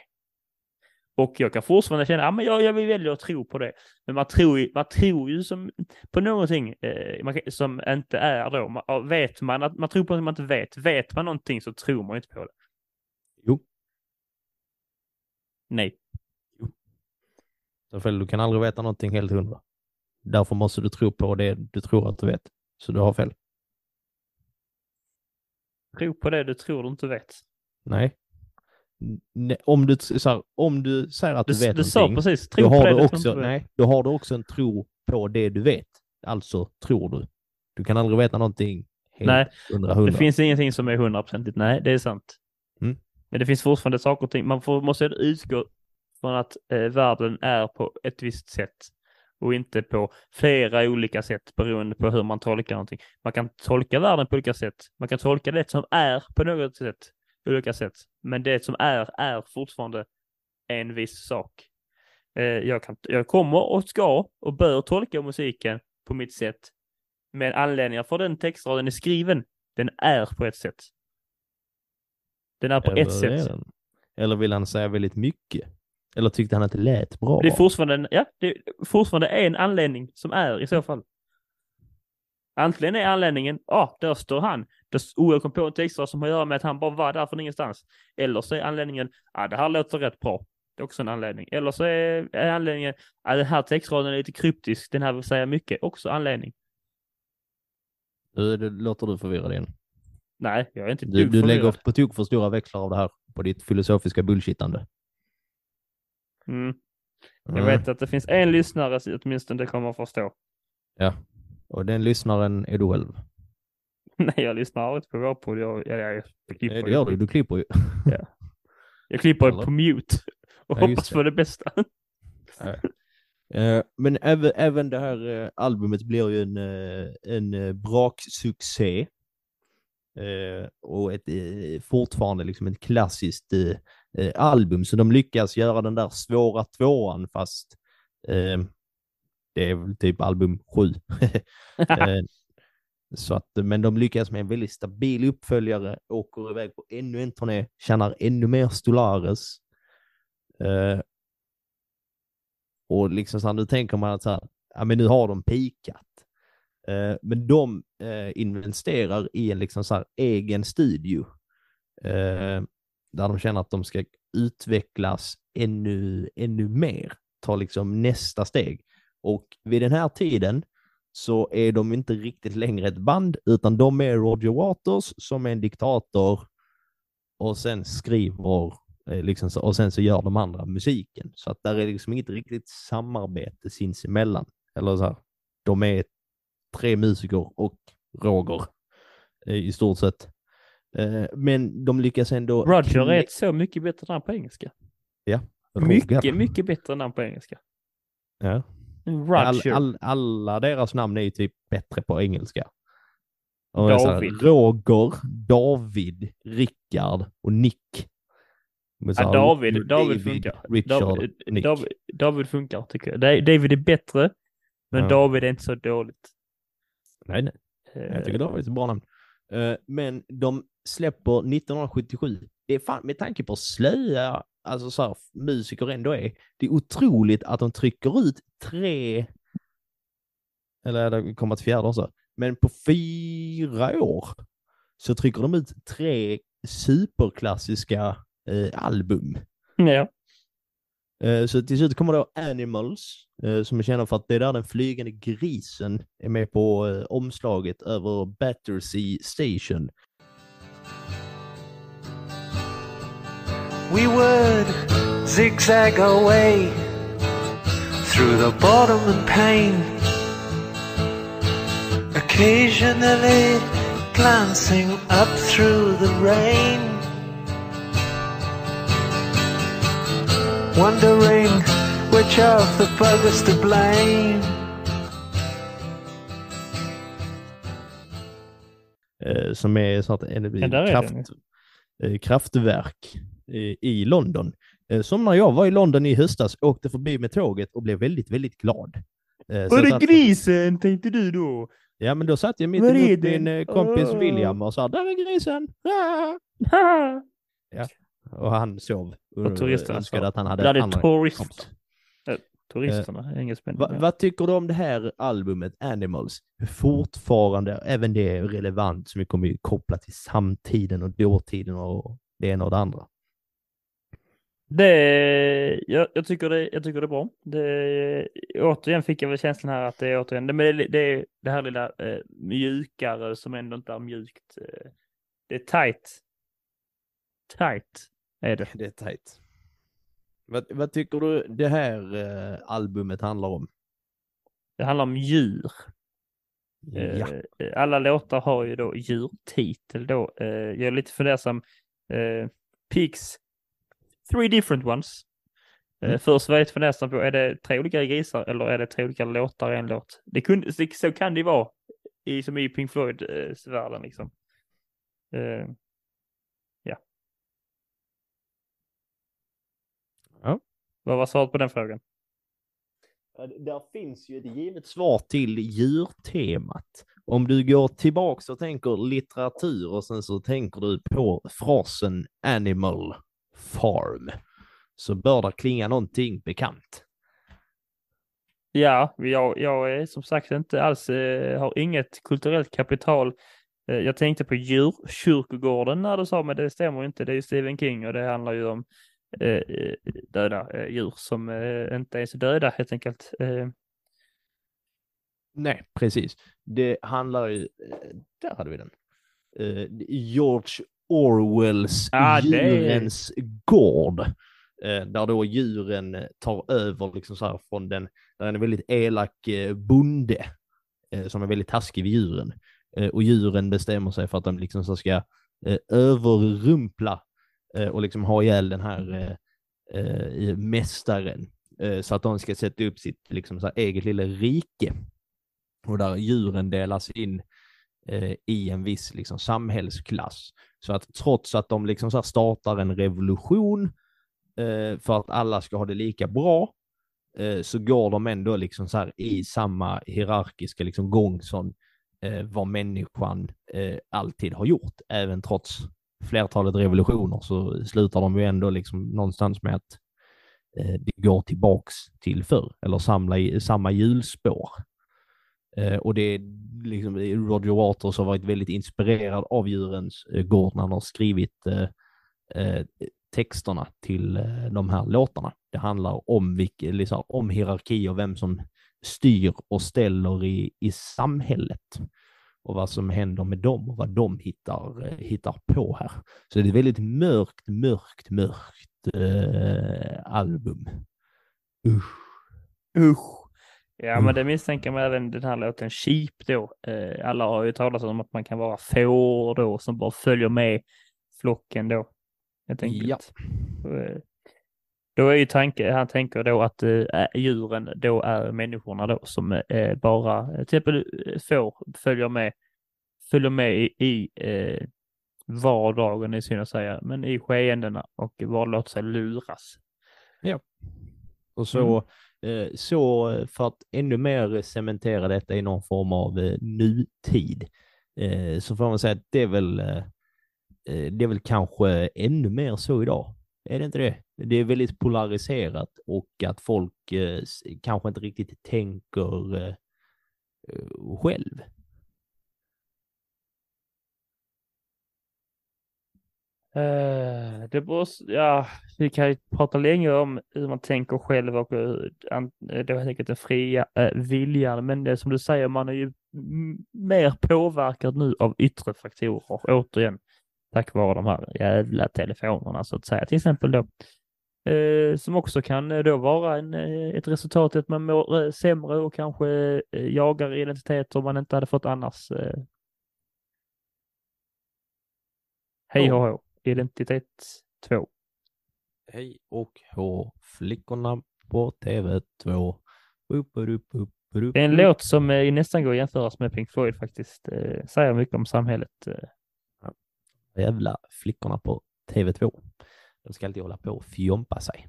Och jag kan fortfarande känna, ja men jag, jag vill välja att tro på det. Men man tror ju, man tror ju som, på någonting eh, man, som inte är då. Man, vet man att man tror på något man inte vet. Vet man någonting så tror man inte på det. Jo. Nej. För du kan aldrig veta någonting helt hundra. Därför måste du tro på det du tror att du vet. Så du har fel. Tro på det du tror du inte vet. Nej. ne- om, du, så här, om du säger att du, Du, vet du någonting, precis, då tro på har, det du också, det. nej, då har du också en tro på det du vet. Alltså tror du. Du kan aldrig veta någonting helt Nej, hundra Det hundra. finns ingenting som är hundraprocentigt. Nej, det är sant. Mm. Men det finns fortfarande saker och ting. Man får, måste utgå från att eh, världen är på ett visst sätt och inte på flera olika sätt beroende på hur man tolkar någonting. Man kan tolka världen på olika sätt. Man kan tolka det som är på något sätt, olika sätt. Men det som är, är fortfarande en viss sak. Eh, jag, kan, jag kommer och ska och bör tolka musiken på mitt sätt. Men anledningen för den textraden är skriven, den är på ett sätt. Den är på Eller ett är sätt. den? Eller vill han säga väldigt mycket? Eller tyckte han att det lät bra? Det är fortfarande, en, ja, det är fortfarande en anledning som är i så fall. Antingen är anledningen, ja, där står han. Oh, jag kom på en textrad som har att göra med att han bara var där från ingenstans. Eller så är anledningen, ja, det här låter rätt bra. Det är också en anledning. Eller så är, är anledningen, ja, den här textraden är lite kryptisk, den här vill säga mycket. Också anledning. Det låter du förvirrad igen. Nej, jag är inte Du, du lägger på tok för stora växlar av det här på ditt filosofiska bullshittande. Mm. Jag Mm. vet att det finns en lyssnare som åtminstone det kommer att förstå. Och den lyssnaren är du själv. Nej, jag lyssnar aldrig på vår podd. Jag, jag, jag, jag klipper Nej, det gör du. Du klipper ju. Jag klipper Eller? på mute och Ja, hoppas det. på det bästa. Eh, Men även, även det här eh, albumet blir ju en, eh, en braksuccé. Och ett, fortfarande liksom ett klassiskt eh, album. Så de lyckas göra den där svåra tvåan fast eh, det är väl typ album sju. Eh, så att, men de lyckas med en väldigt stabil uppföljare, åker iväg på ännu en turné, tjänar ännu mer Stolares. Eh, och liksom så här, nu tänker man att så här, ja men nu har de pikat. Eh, men de eh, investerar i en liksom så här egen studio. Eh, där de känner att de ska utvecklas ännu, ännu mer. Ta liksom nästa steg. Och vid den här tiden så är de inte riktigt längre ett band, utan de är Roger Waters som är en diktator och sen skriver, eh, liksom och sen så gör de andra musiken. Så att där är liksom inget riktigt samarbete sinsemellan. Eller så här, de är tre musiker och Roger eh, i stort sett. Eh, Men de lyckas ändå... Roger är ett så mycket bättre namn på engelska. Roger. Mycket, mycket bättre namn på engelska. Ja. Roger. All, all, alla deras namn är ju typ bättre på engelska. Och David. Roger, David, Rickard och Nick. Ja, här, David, David funkar. Richard, David, Nick. David, David funkar tycker jag. Da- David är bättre, men Ja. David är inte så dåligt. Nej, nej. Jag tycker David är ett bra namn. Eh, men de släpper 1977. Det är fan, med tanke på hur slöa alltså så här, musiker ändå är, det är otroligt att de trycker ut tre, eller det kommer ett fjärde också, men på fyra år så trycker de ut tre superklassiska eh, album. Ja. Eh, så till slut kommer då Animals, eh, som är kända för att det är där den flygande grisen är med på eh, omslaget över Battersea Station. we would zigzag away through the bottom and pain, occasionally glancing up through the rain, wondering which of the buggers to blame. eh, Som är så att en Ja, kraft, eh, kraftverk eh, i London. Som när jag var i London i höstas, åkte förbi med tåget och blev väldigt, väldigt glad. Var det satt- grisen tänkte du då? Ja, men då satt jag mitt emot min kompis Åh. William och sa där är grisen! Ah! Ha! Och han sov och turisterna önskade att han hade är andra turist. kompisar. Eh, Turisterna, engelsmännen. Va, ja. vad tycker du om det här albumet Animals? Fortfarande, även det är relevant som vi kommer ju koppla till samtiden och dåtiden och det ena och det andra. Det, jag, jag, tycker det, jag tycker det är bra. Det, återigen fick jag väl känslan här att det är återigen, det, men det, det det här lilla eh, mjukare som ändå inte är mjukt. Eh, det är tight. Tight är det. Det är tajt. Vad, vad tycker du det här eh, albumet handlar om? Det handlar om djur. Ja. Eh, alla låtar har ju då djurtitel då. Eh, jag är lite fundersam. Eh, Pigs, three different ones. Eh, Mm. Först var jag lite fundersam på, är det tre olika grisar eller är det tre olika låtar i en låt? Det kunde, så kan det ju vara, i, som i Pink Floyd-världen liksom. Ja. vad var svaret på den frågan? Där finns ju ett givet svar till djurtemat. Om du går tillbaks och tänker litteratur och sen så tänker du på frasen animal farm så bör det klinga någonting bekant. Ja, jag, jag är som sagt inte alls, eh, har inget kulturellt kapital. Eh, jag tänkte på djurkyrkogården när du sa, men det stämmer inte. Det är ju Stephen King och det handlar ju om döda eh, djur som eh, inte är så döda helt enkelt. Eh, Nej, precis. Det handlar ju, eh, där hade vi den. Eh, George Orwells Ah, det Djurens gård. Eh, Där då djuren eh, tar över liksom så här från den, där är en väldigt elak eh, bonde eh, som är väldigt taskig vid djuren. Eh, Och djuren bestämmer sig för att de liksom så ska eh, överrumpla eh, Eh, och liksom ha ihjäl den här eh, eh mästaren. Eh, Så att de ska sätta upp sitt liksom så här eget lilla rike och där djuren delas in eh, i en viss liksom, samhällsklass. Så att trots att de liksom så här startar en revolution eh, för att alla ska ha det lika bra, eh, så går de ändå liksom så här i samma hierarkiska liksom gång som eh, vad människan eh, alltid har gjort. Även trots flertalet revolutioner så slutar de ju ändå liksom någonstans med att eh, det går tillbaks till förr, eller samla i, samma hjulspår. Eh, och det är liksom, eh, Roger Waters har varit väldigt inspirerad av djurens eh, gård när han har skrivit eh, eh, texterna till de här låtarna. Det handlar om, vilka, liksom, om hierarki och vem som styr och ställer i, i samhället och vad som händer med dem och vad de hittar, eh, hittar på här. Så det är ett väldigt mörkt, mörkt, mörkt eh, album. Usch. Usch. Ja, men det misstänker man även den här låten Sheep då. Eh, alla har ju talat om att man kan vara får då som bara följer med flocken då. Helt enkelt. Ja. Då är ju tanke, han tänker då att eh, djuren då är människorna då som eh, bara eh, till exempel eh, får följer med, följer med i, i eh, vardagen i synd att säga, men i skeendena och bara låter sig luras. Och så, eh, så för att ännu mer cementera detta i någon form av eh, nutid eh, så får man säga att det är väl det är väl kanske ännu mer så idag. Är det inte det? Det är väldigt polariserat och att folk eh, kanske inte riktigt tänker eh, själv. Eh, det beror, ja, vi kan ju prata länge om hur man tänker själv och hur, eh, det var helt enkelt den fria eh, viljan. Men det är som du säger, man är ju mer påverkad nu av yttre faktorer, återigen, tack vare de här jävla telefonerna så att säga. Till exempel då, eh, som också kan eh, då vara en, eh, ett resultat att man mår eh, sämre och kanske jagar identiteter man inte hade fått annars. Eh. Hej Ja. hå. Identitet 2. Hej och hå, flickorna på TV2. Upp, upp, upp, upp, en låt som eh, nästan går att jämföras med Pink Floyd faktiskt. Eh, säger mycket om samhället. Eh. Jävla flickorna på TV2. De ska alltid hålla på och fjompa sig.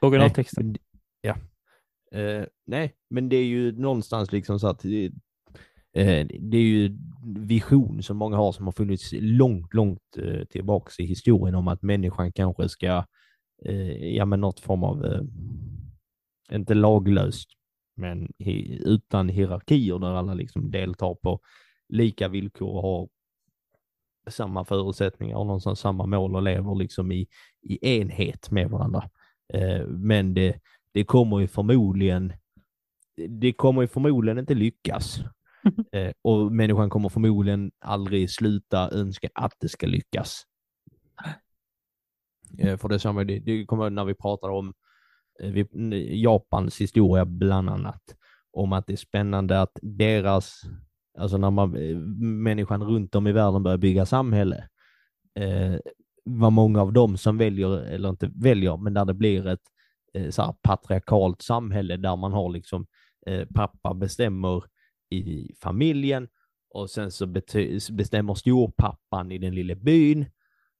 Originaltexten. Nej, ja. Eh, nej, men det är ju någonstans liksom så att det, eh, det är ju vision som många har som har funnits långt, långt eh, tillbaks i historien om att människan kanske ska, ja men något form av, inte laglöst, men hi, utan hierarkier där alla liksom deltar på lika villkor och har samma förutsättningar och någonstans samma mål och lever liksom i, i enhet med varandra. Eh, men det, det kommer ju förmodligen det kommer ju förmodligen inte lyckas. Eh, och människan kommer förmodligen aldrig sluta önska att det ska lyckas. Eh, För det, som, det, det kommer när vi pratar om eh, vi, Japans historia bland annat, om att det är spännande att deras, alltså när man, eh, människan runt om i världen börjar bygga samhälle, eh, vad många av dem som väljer, eller inte väljer, men där det blir ett eh, så här, patriarkalt samhälle där man har liksom eh, pappa bestämmer i familjen och sen så bestämmer storpappan i den lilla byn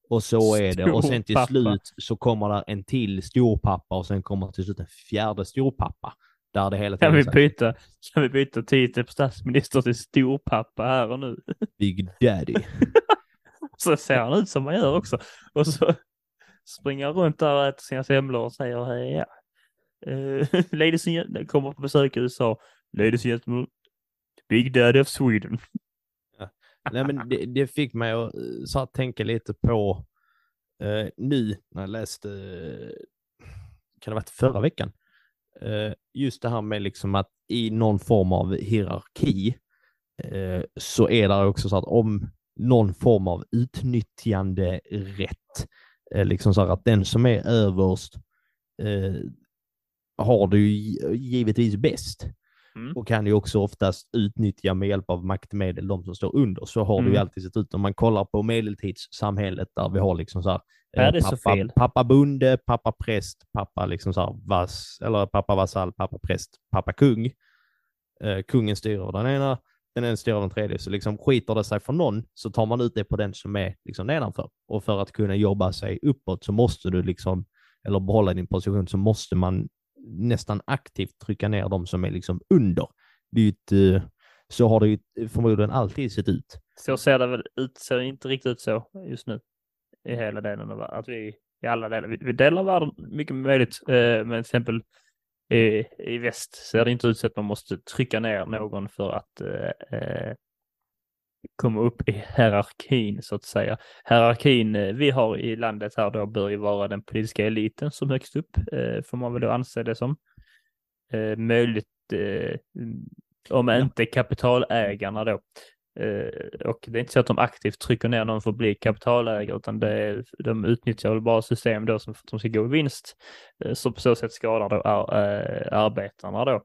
och så är det. Och sen till slut så kommer där en till storpappa och sen kommer till slut en fjärde storpappa. Där det hela Kan tiden vi så här, byta, kan vi byta titel på statsminister till storpappa här och nu? Big Daddy. Så ser han ut som man gör också. Och så springer han runt där och äter sina semlor och säger hej ja. Uh, ladies and kommer på besök i USA. Ladies and gentlemen, Big Daddy of Sweden. Nej, men det, det fick mig att eh, så att tänka lite på eh, nu när jag läste, eh, kan det ha varit förra veckan, eh, Eh, just det här med liksom att i någon form av hierarki eh, så är det också så att om någon form av utnyttjande rätt, eh, liksom så att den som är överst har det ju givetvis bäst. Mm. och kan ju också oftast utnyttja med hjälp av maktmedel de som står under. Så har det ju Mm. alltid sett ut om man kollar på medeltidssamhället där vi har liksom så här, eh, så pappa, fel. pappa bonde, pappa präst, pappa liksom så här vass, eller pappa vasall, pappa präst, pappa kung. Eh, kungen styr över den ena, den ena styr över den tredje. Så liksom skiter det sig för någon så tar man ut det på den som är liksom nedanför. Och för att kunna jobba sig uppåt så måste du liksom, eller behålla din position, så måste man nästan aktivt trycka ner de som är liksom under. Det är ett, eh, så har det ju förmodligen alltid sett ut. Så ser det väl ut, ser inte riktigt ut så just nu. I hela delen av världen. Att vi i alla delar, vi, vi delar världen mycket möjligt. Eh, men till exempel i, i väst ser det inte ut så att man måste trycka ner någon för att eh, eh komma upp i hierarkin så att säga. Hierarkin eh, vi har i landet här då bör ju vara den politiska eliten som högst upp, eh, får man väl då anse det som. Eh, möjligt, eh, om inte kapitalägarna då. Och det är inte så att de aktivt trycker ner någon för att bli kapitalägare, utan det är, de utnyttjar väl bara system då som för att de ska gå i vinst. Så på så sätt skadar då ar, arbetarna då.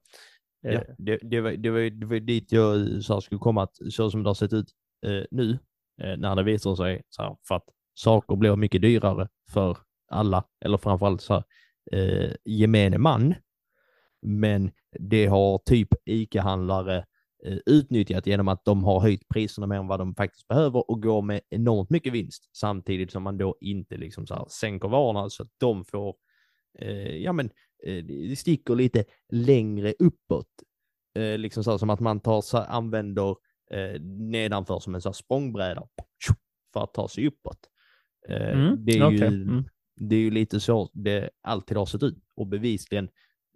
Eh, Ja, det, det, var, det, var, det var dit jag sa skulle komma, att så som det har sett ut eh, nu, eh, när det visar sig, så här, för att saker blir mycket dyrare för alla, eller framförallt så här, eh, gemene man. Men det har typ ICA-handlare eh, utnyttjat genom att de har höjt priserna mer än vad de faktiskt behöver och går med enormt mycket vinst samtidigt som man då inte liksom så här sänker varorna så att de får, eh, ja men eh, det sticker lite längre uppåt. Eh, liksom så som att man tar, så använder eh, nedanför som en så språngbräda för att ta sig uppåt. Eh, Mm, det, är okej. ju, Mm. det är ju lite så det alltid har sett ut och bevisligen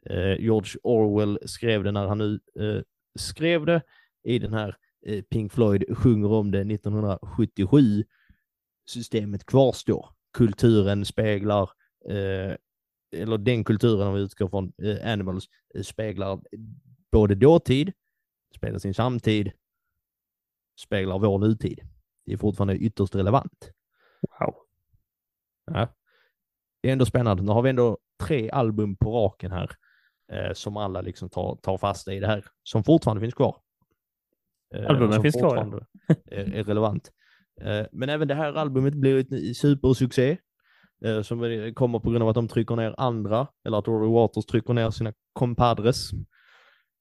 eh, George Orwell skrev det när han nu eh, skrev det i den här eh, Pink Floyd sjunger om det 1977. Systemet kvarstår. Kulturen speglar eh, eller den kulturen om vi utgår från eh, Animals eh, speglar både dåtid, speglar sin samtid, speglar vår nutid. Det är fortfarande ytterst relevant. Wow. Ja. Det är ändå spännande. Nu har vi ändå tre album på raken här eh, som alla liksom tar, tar fasta i det här, som fortfarande finns kvar. Eh, Albumen finns kvar, ja. är, är relevant. Eh, men även det här albumet blir ett supersuccé. Eh, som kommer på grund av att de trycker ner andra, eller att Rory Waters trycker ner sina compadres.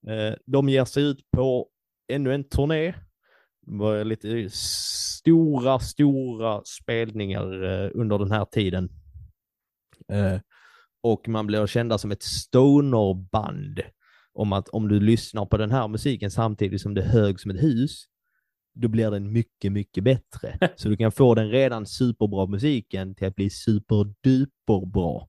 Eh, de ger sig ut på ännu en turné. Det var lite stora, stora spelningar eh, under den här tiden. Eh, och man blir kända som ett stonerband. Om att om du lyssnar på den här musiken samtidigt som det hög som ett hus, då blir den mycket, mycket bättre. Så du kan få den redan superbra musiken till att bli superduperbra.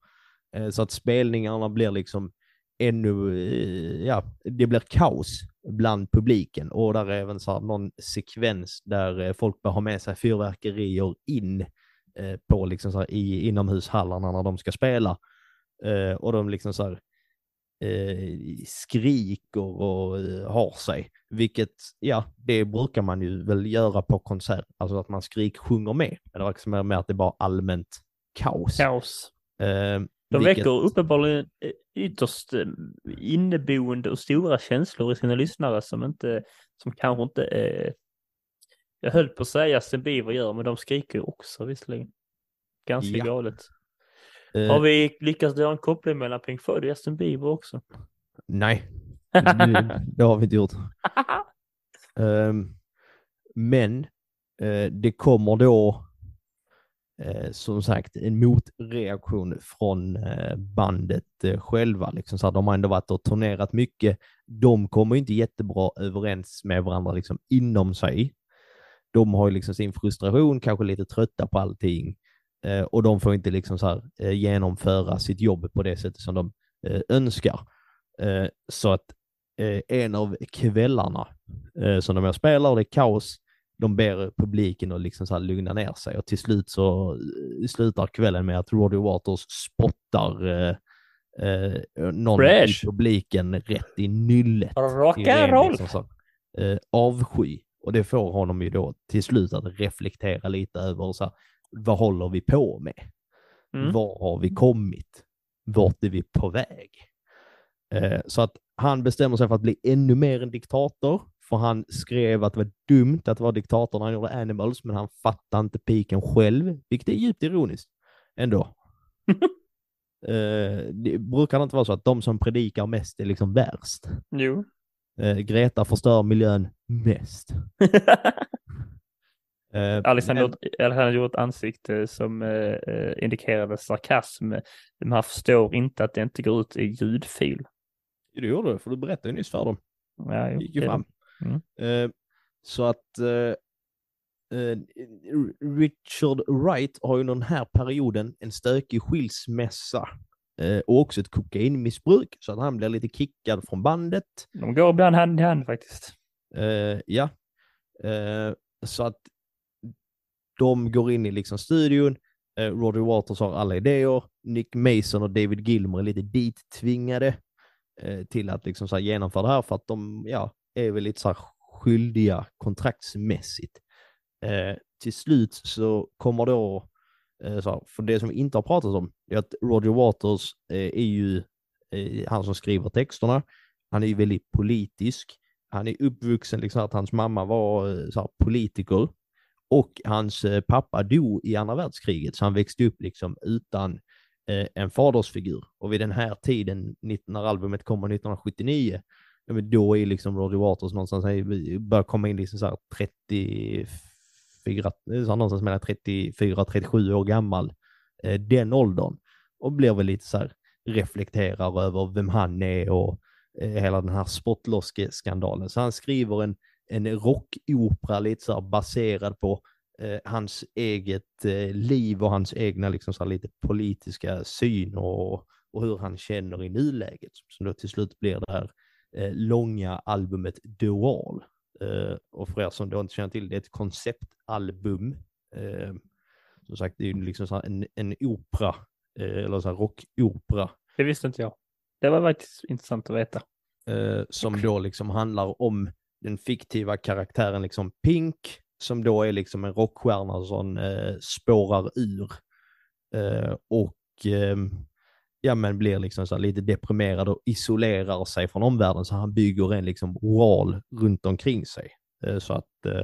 Eh, så att spelningarna blir liksom ännu, eh, ja, det blir kaos bland publiken och där är även så någon sekvens där eh, folk bör ha med sig fyrverkerier in på liksom så i inomhushallarna när de ska spela. Och de liksom så här skriker och eh, har sig, vilket, ja, det brukar man ju väl göra på konsert, alltså att man skrik sjunger med. Men det liksom mer med att det bara allmänt kaos. Kaos. Eh, De vilket- väcker uppenbarligen eh, ytterst eh, inneboende och stora känslor i sina lyssnare som inte, som kanske inte är, jag höll på att säga Justin Bieber gör, men de skriker ju också visserligen. Ganska Ja. galet. Eh, Har vi lyckats göra en koppling mellan Pink Floyd och Justin Bieber också? Nej, det, det har vi inte gjort. Ehm, men eh, det kommer då eh, som sagt en motreaktion från eh, bandet själva. Liksom, så att de har ändå varit och turnerat mycket. De kommer inte jättebra överens med varandra liksom, inom sig. De har ju liksom sin frustration, kanske lite trötta på allting och de får inte liksom så här, eh, genomföra sitt jobb på det sättet som de eh, önskar. Eh, så att eh, en av kvällarna eh, som de spelar det är kaos, de ber publiken att liksom så lugna ner sig och till slut så eh, slutar kvällen med att Roddy Waters spottar eh, eh, någon Fresh. i publiken rätt i nyllet. Rock'n'roll! liksom eh, avsky. Och det får honom ju då till slut att reflektera lite över så här, vad håller vi på med? Mm. Var har vi kommit? Vart är vi på väg? Eh, så att han bestämmer sig för att bli ännu mer en diktator. För han skrev att det var dumt att vara diktator när han gjorde Animals, men han fattade inte piken själv, vilket är djupt ironiskt ändå. eh, det brukar inte vara så att de som predikar mest är liksom värst. Jo. Eh, Greta förstör miljön mest. Eh, Alex han men- han gjort ett ansikte som eh, eh, indikerade sarkasm. Men han förstår inte att det inte går ut i ljudfil. Det gjorde du, för du berättade ju nyss för dem. Ja, jo, Det gick ju det- fram. Mm. Eh, så att eh, eh, Richard Wright har ju den här perioden en stökig skilsmässa eh, och också ett kokainmissbruk så att han blir lite kickad från bandet. De går ibland hand i hand faktiskt. Ja, så att de går in i liksom studion. Eh, Waters har alla idéer. Nick Mason och David Gilmer är lite dittvingade eh, till att liksom så här genomföra det här för att de ja, är väl lite så här skyldiga kontraktsmässigt. Eh, till slut så kommer då, eh, så här, för det som vi inte har pratat om, är att Roger Waters eh, är ju eh, han som skriver texterna. Han är ju väldigt politisk. Han är uppvuxen liksom att hans mamma var eh, så här, politiker och hans eh, pappa dog i andra världskriget så han växte upp liksom utan eh, en fadersfigur. Och vid den här tiden, när albumet kommer 1979, då är liksom Roger Waters någonstans, börjar komma in liksom så här 34, eh, så här någonstans mellan 34-37 år gammal, den åldern. Och blir väl lite så här, reflekterar över vem han är och hela den här spottloske-skandalen. Så han skriver en, en rockopera lite så baserad på eh, hans eget eh, liv och hans egna liksom så här lite politiska syn och, och hur han känner i nuläget. Som då till slut blir det här eh, långa albumet Wall. Eh, och för er som då inte känner till det, är ett konceptalbum. Eh, som sagt, det är ju liksom så en, en opera, eh, eller så här rockopera Det visste inte jag. Det var faktiskt intressant att veta. som då liksom handlar om den fiktiva karaktären liksom Pink, som då är liksom en rockstjärna som eh, spårar ur eh, och eh, ja, men blir liksom så här lite deprimerad och isolerar sig från omvärlden så han bygger en liksom wall runt omkring sig. Eh, så att eh,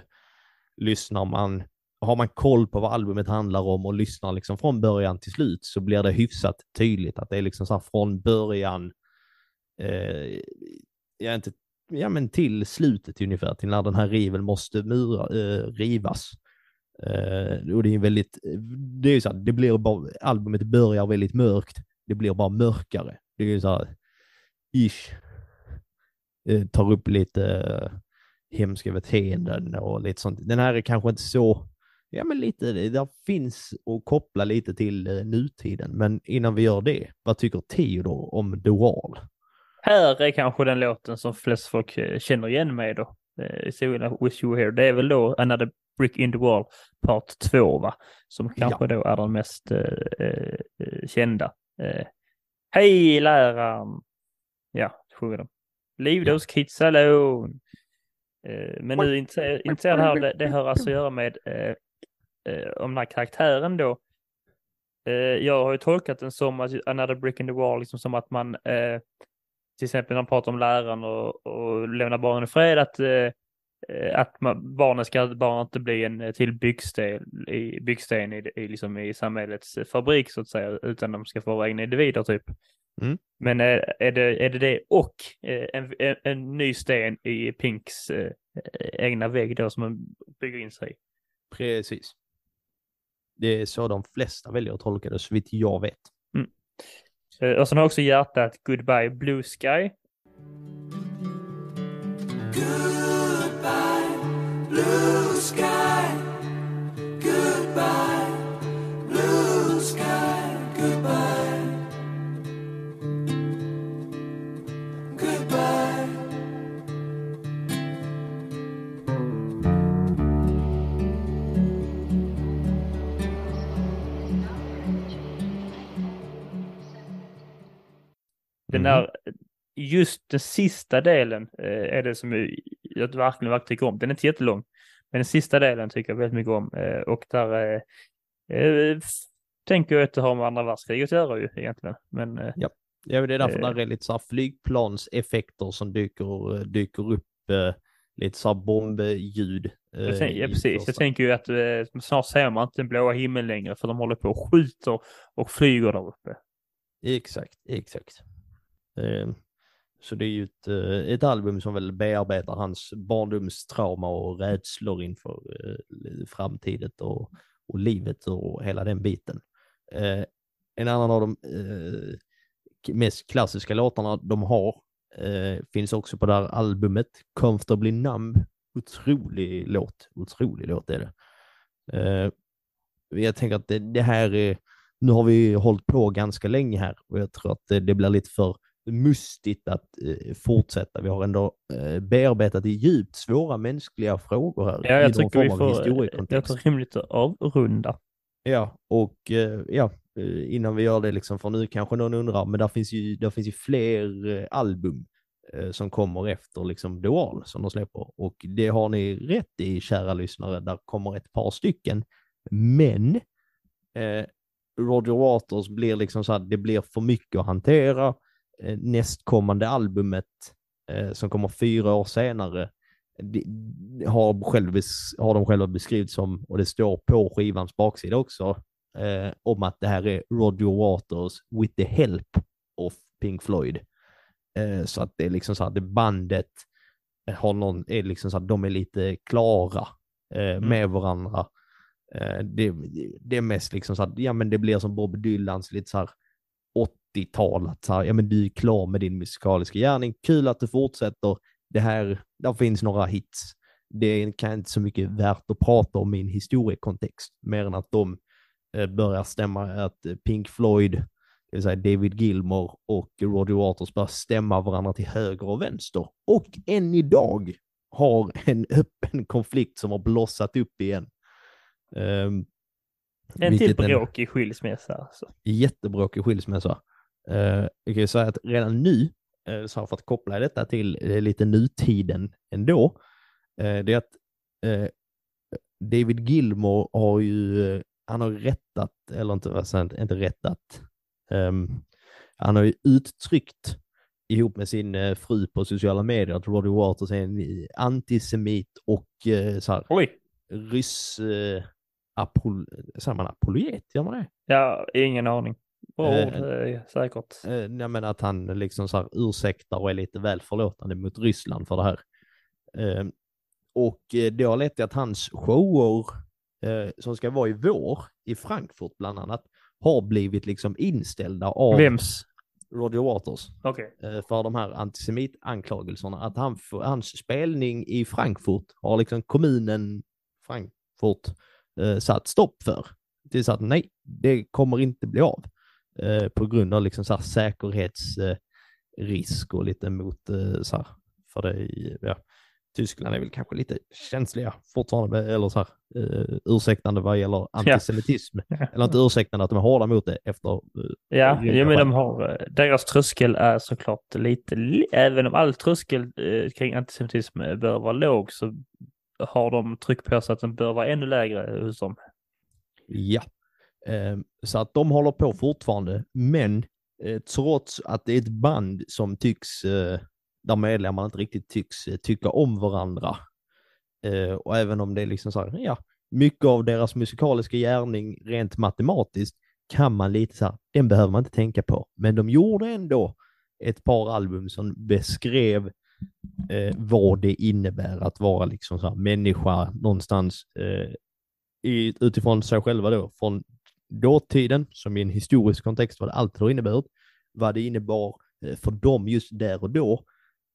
lyssnar man, har man koll på vad albumet handlar om och lyssnar liksom från början till slut så blir det hyfsat tydligt att det är liksom så här från början eh, är inte, ja, men till slutet ungefär, till när den här riven måste mura, eh, rivas. Eh, och det är väldigt, det är ju så här, det blir bara, albumet börjar väldigt mörkt, det blir bara mörkare. Det är ju så här, ish, eh, tar upp lite eh, hemska beteenden och lite sånt. Den här är kanske inte så, ja men lite, där finns att koppla lite till eh, nutiden. Men innan vi gör det, vad tycker Theodor om The Wall? Här är kanske den låten som flest folk eh, känner igen mig då. Eh, I serien Wish You Were Here. Det är väl då Another Brick in the Wall part 2 va? Som kanske då är den mest eh, eh, eh, kända. Eh, Hej läraren! Ja, sjunger de. Leave Ja. those kids alone. Eh, men nu det här, det, det har alltså att göra med eh, eh, om den här karaktären då Eh, jag har ju tolkat den som att another brick in the wall, liksom som att man eh, till exempel när man pratar om läraren och, och lämna barnen i fred, att, eh, eh, att man, barnen ska bara inte bli en eh, till byggsten i, byggsten i, i, liksom i samhällets fabrik så att säga, utan de ska få vara egna individer typ. Mm. Men eh, är, det, är det det och eh, en, en, en ny sten i Pinks eh, egna vägg då som man bygger in sig? Precis. Det är så de flesta väljer att tolka det, så vitt jag vet. Eh, Eh, och sen har också hjärtat Goodbye Blue Sky. Goodbye, blue sky. Goodbye, blue sky. Den där, just den sista delen eh, är det som jag verkligen, verkligen tycker om. Den är inte jättelång, men den sista delen tycker jag väldigt mycket om. Eh, och där eh, eh, tänker jag att det har med andra världskriget att göra ju egentligen. Men eh, Ja, det är därför Eh. där är lite så här flygplanseffekter som dyker, dyker upp, eh, lite så här bombljud. eh, ja, precis, jag tänker ju att eh, snart ser man inte den blåa himlen längre för de håller på och skjuter och flyger där uppe. Exakt, exakt. Ehm, så det är ju ett, eh, ett album som väl bearbetar hans barndomstrauma och rädslor inför eh, framtiden och, och livet och hela den biten. Ehm, en annan av de eh, mest klassiska låtarna de har finns också på det här albumet, Comfortably Numb. Otrolig låt, otrolig låt är det. Ehm, jag tänker att det, det här är, nu har vi hållit på ganska länge här och jag tror att det, det blir lite för mustigt att eh, fortsätta. Vi har ändå eh, bearbetat i djupt svåra mänskliga frågor här. Ja, i jag någon tycker vi får, jag historiekontext. tror rimligt att avrunda. Ja, och eh, ja, eh, innan vi gör det liksom, för nu kanske någon undrar, men där finns ju, där finns ju fler eh, album eh, som kommer efter liksom Wall som de släpper. Och det har ni rätt i, kära lyssnare, där kommer ett par stycken. Men eh, Roger Waters blir liksom så här, det blir för mycket att hantera. Eh, nästkommande albumet eh, som kommer fyra år senare har, själv, har de själva beskrivit som, och det står på skivans baksida också, eh, om att det här är Roger Waters with the help of Pink Floyd. Eh, så att det är liksom så att det bandet har någon, är liksom så att de är lite klara eh, med varandra. Eh, det, det är mest liksom så att, ja men det blir som Bob Dylans lite så här 80-tal, att så här, ja men du är klar med din musikaliska gärning, kul att du fortsätter, det här, där finns några hits. Det är kan inte så mycket värt att prata om i en historiekontext, mer än att de eh, börjar stämma, att eh, Pink Floyd, det vill säga David Gilmour och Roger Waters börjar stämma varandra till höger och vänster. Och än idag har en öppen konflikt som har blossat upp igen. Um, En till bråkig skilsmässa alltså. jättebråkig skilsmässa. Uh, jag kan ju säga att redan nu, uh, så för att koppla detta till uh, lite nutiden ändå, det är att David Gilmour har ju, han har rättat, eller inte, inte rättat, um, han har ju uttryckt ihop med sin fru på sociala medier att Roger Waters är en antisemit och så här, Oj! ryss, apol, säger man apologet, gör man det? Ja, ingen aning. Bra Eh, ord, eh, säkert. Eh, jag menar att han liksom så här ursäktar och är lite väl förlåtande mot Ryssland för det här. Eh, och det har lett till att hans shower eh, som ska vara i vår i Frankfurt bland annat har blivit liksom inställda av Vems? Roger Waters Okej. eh, för de här antisemitanklagelserna. Att han, hans spelning i Frankfurt har liksom kommunen Frankfurt satt stopp för. Det är så att nej, det kommer inte bli av. Eh, på grund av liksom så här säkerhetsrisk risk och lite mot eh, så här, för det i, ja, Tyskland är väl kanske lite känsliga fortfarande, eller så här, eh, ursäktande vad gäller antisemitism. Eller inte ursäktande att de är hårda mot det efter eh, Ja, ja, men de har, deras tröskel är såklart lite, li- även om all tröskel kring antisemitism bör vara låg så har de tryck på sig att den bör vara ännu lägre hos dem. Ja, Ehm, så att de håller på fortfarande, men eh, trots att det är ett band som tycks, eh, där medlemmarna inte riktigt tycks eh, tycka om varandra, och även om det är liksom så här, ja, mycket av deras musikaliska gärning rent matematiskt kan man lite så här, den behöver man inte tänka på. Men de gjorde ändå ett par album som beskrev eh, vad det innebär att vara liksom så här människa någonstans eh, i, utifrån sig själva då, från dåtiden, som i en historisk kontext vad det alltid har inneburit, vad det innebar eh, för dem just där och då,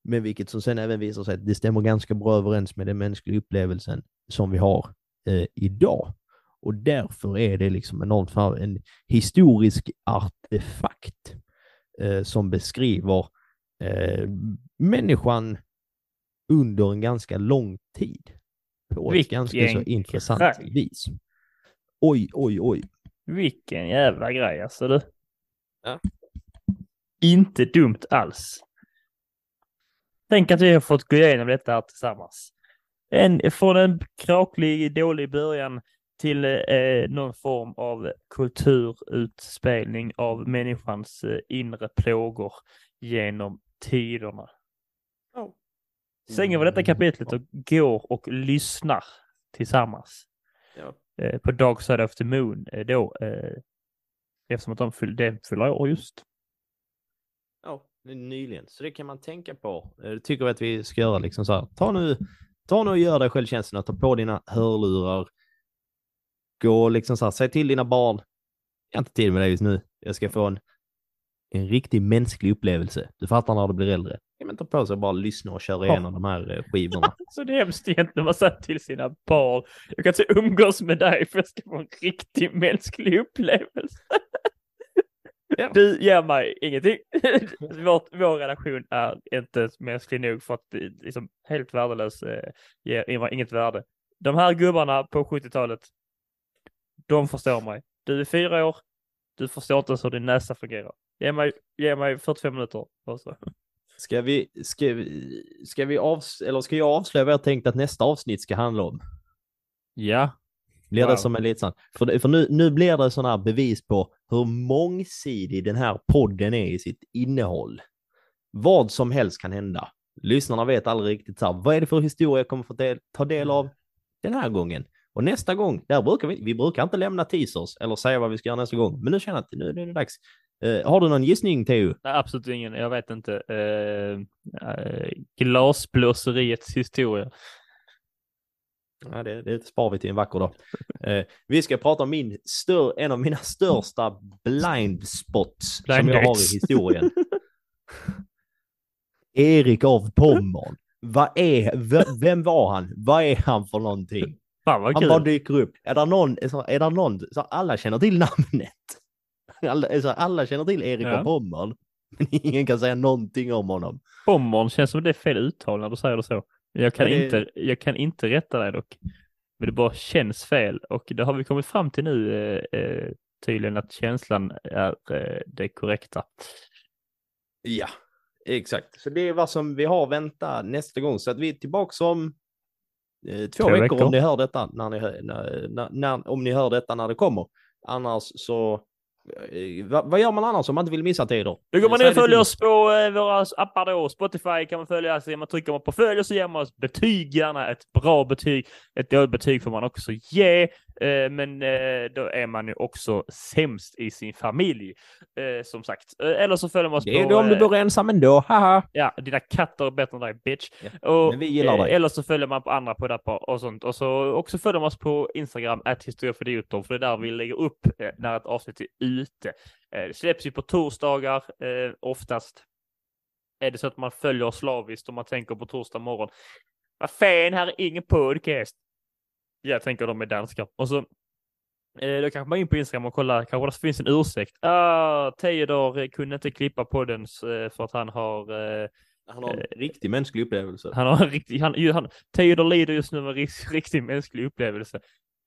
men vilket som sen även visar sig att det stämmer ganska bra överens med den mänskliga upplevelsen som vi har eh, idag. Och därför är det liksom enormt en historisk artefakt eh, som beskriver eh, människan under en ganska lång tid. På ett Vilken ganska så intressant vis. Oj, oj, oj. Vilken jävla grej alltså du. Ja. Inte dumt alls. Tänk att vi har fått gå igenom detta här tillsammans. En, från en kraklig, dålig början till eh, någon form av kulturutspelning av människans eh, inre plågor genom tiderna. Stänger vi detta kapitlet och går och lyssnar tillsammans Ja eh, på Dark Side of the Moon eh, då. Eh, eftersom att de fyll, det fyller år just. Ja, nyligen. Så det kan man tänka på. Eh, det tycker vi att vi ska göra liksom så här. Ta nu, ta nu och gör dig själv tjänsten att ta på dina hörlurar. Gå liksom så här, säg till dina barn. Jag har inte tid med det just nu. Jag ska få en, en riktig mänsklig upplevelse. Du fattar när du blir äldre. Kan man ta på sig och bara lyssna och köra igenom de här eh, skivorna. Så det är hemskt egentligen man säger till sina barn. Jag kan inte umgås med dig för jag ska få en riktig mänsklig upplevelse. Ja. Du ger mig ingenting. Vårt, vår relation är inte mänsklig nog för att det liksom helt värdelös, eh, ger inget värde. De här gubbarna på 70-talet, de förstår mig. Du är fyra år, du förstår inte ens hur din näsa fungerar. Ge mig, ge mig 45 minuter. Och så. Ska vi, ska vi, ska vi avs eller ska jag avslöja vad jag tänkt att nästa avsnitt ska handla om? Ja, Blir Wow. det som en lite sån, för, för nu, nu blir det sån här bevis på hur mångsidig den här podden är i sitt innehåll. Vad som helst kan hända. Lyssnarna vet aldrig riktigt så här, vad är det för historia jag kommer få del, ta del av den här gången? Och nästa gång, där brukar vi, vi brukar inte lämna teasers eller säga vad vi ska göra nästa gång, men nu känner jag att nu, nu är det dags. Eh, har du någon gissning Theo? Nej, absolut ingen. Jag vet inte. Eh, eh, glasblåseriets historia. Ja, det, det spar vi till en vacker dag. Eh, vi ska prata om min stör, en av mina största blind spots Blind som jag har i historien. Erik av Pommern. Vad är, vem var han? Vad är han för någonting? Fan Han bara dyker upp. Är det någon, är det någon så alla känner till namnet? Alla, så alla känner till Erik Ja. av Pommern. Men ingen kan säga någonting om honom. Pommern känns som det är fel uttal när du säger det så. Jag kan, det- inte, jag kan inte rätta dig dock. Men det bara känns fel och det har vi kommit fram till nu eh, eh, tydligen att känslan är eh, det korrekta. Ja, exakt. Så det är vad som vi har att vänta nästa gång. Så att vi är tillbaka om eh, två Två veckor, veckor. om ni hör detta när ni när, när, om ni hör detta när det kommer. Annars så, vad, vad gör man annars om man inte vill missa tider? Då går man ner och följer oss. på eh, våra appar då. Spotify kan man följa så man trycker man på följ och så ger man oss betyg, gärna ett bra betyg. Ett dåligt betyg får man också ge, eh, men eh, då är man ju också sämst i sin familj, eh, som sagt. Eh, eller så följer man oss Det är på... det om du eh, bor ensam ändå, haha. Ja, dina katter är bättre än dig bitch. Ja, Och, men vi gillar dig. Eller så följer man på andra poddar och sånt. Och så också följer man oss på Instagram, att historia för idioter, för det är där vi lägger upp eh, när ett avsnitt är ute. Eh, det släpps ju på torsdagar eh, oftast. Är det så att man följer oss slaviskt och man tänker på torsdag morgon. Vad fan, här är ingen podcast. Jag tänker de är danskar. Och så Eh, då kanske man in på Instagram och kollar, kanske det finns en ursäkt. Ah, Theodor eh, kunde inte klippa podden eh, för att han har eh, Han har en riktig mänsklig upplevelse. han har en riktig, han, han, Theodor lider just nu av en rikt- riktig mänsklig upplevelse.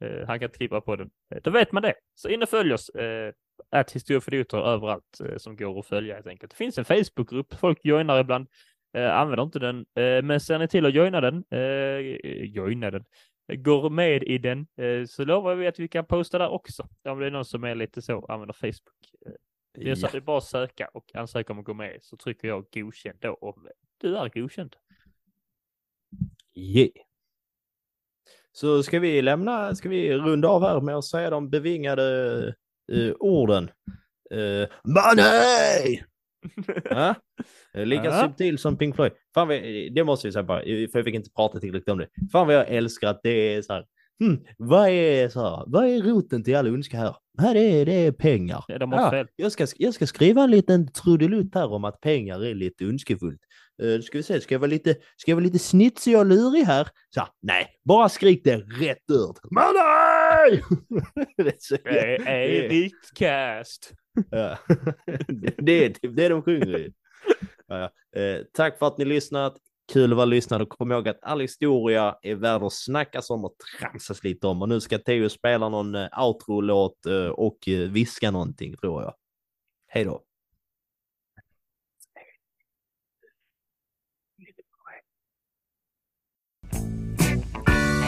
Eh, han kan klippa på den. Eh, då vet man det. Så in och följ oss. Eh, Ät historia för idioter överallt eh, som går att följa helt enkelt. Det finns en Facebookgrupp, folk joinar ibland. Eh, använder inte den, eh, men ser ni till att joina den, eh, joina den, går med i den eh, så lovar vi att vi kan posta där också. Om det är någon som är lite så, använder Facebook. Eh, Det är, så, Ja. det är bara att söka och ansöka om att gå med så trycker jag godkänd då om du är godkänd. Yeah. Så ska vi lämna, ska vi runda av här med att säga de bevingade eh, orden. Uh, Money! ja? Eh, Lika Ja. subtil som Pink Floyd. Fan, vad- det måste vi säga bara, för jag fick inte prata tillräckligt om det. Fan vad jag älskar att det är så här. Hmm, vad, är, så här, vad är roten till all ondska här? här det, är, det är pengar. Ja, de fel. jag, ska, jag ska skriva en liten trudelutt här om att pengar är lite ondskefullt. Uh, ska vi se, ska jag vara lite, ska jag vara lite snitsig och lurig här? Så, nej, bara skrik det rätt ut. Money! det är Det är det är- typ det de sjunger i. Ja, ja. Eh, tack för att ni lyssnat. Kul att vara lyssnad och kom ihåg att all historia är värd att snackas om och tramsas lite om. Och nu ska Theo spela någon eh, outro-låt eh, och viska någonting tror jag. Hej då.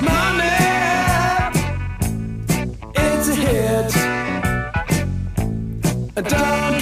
Money, it's a hit. Don't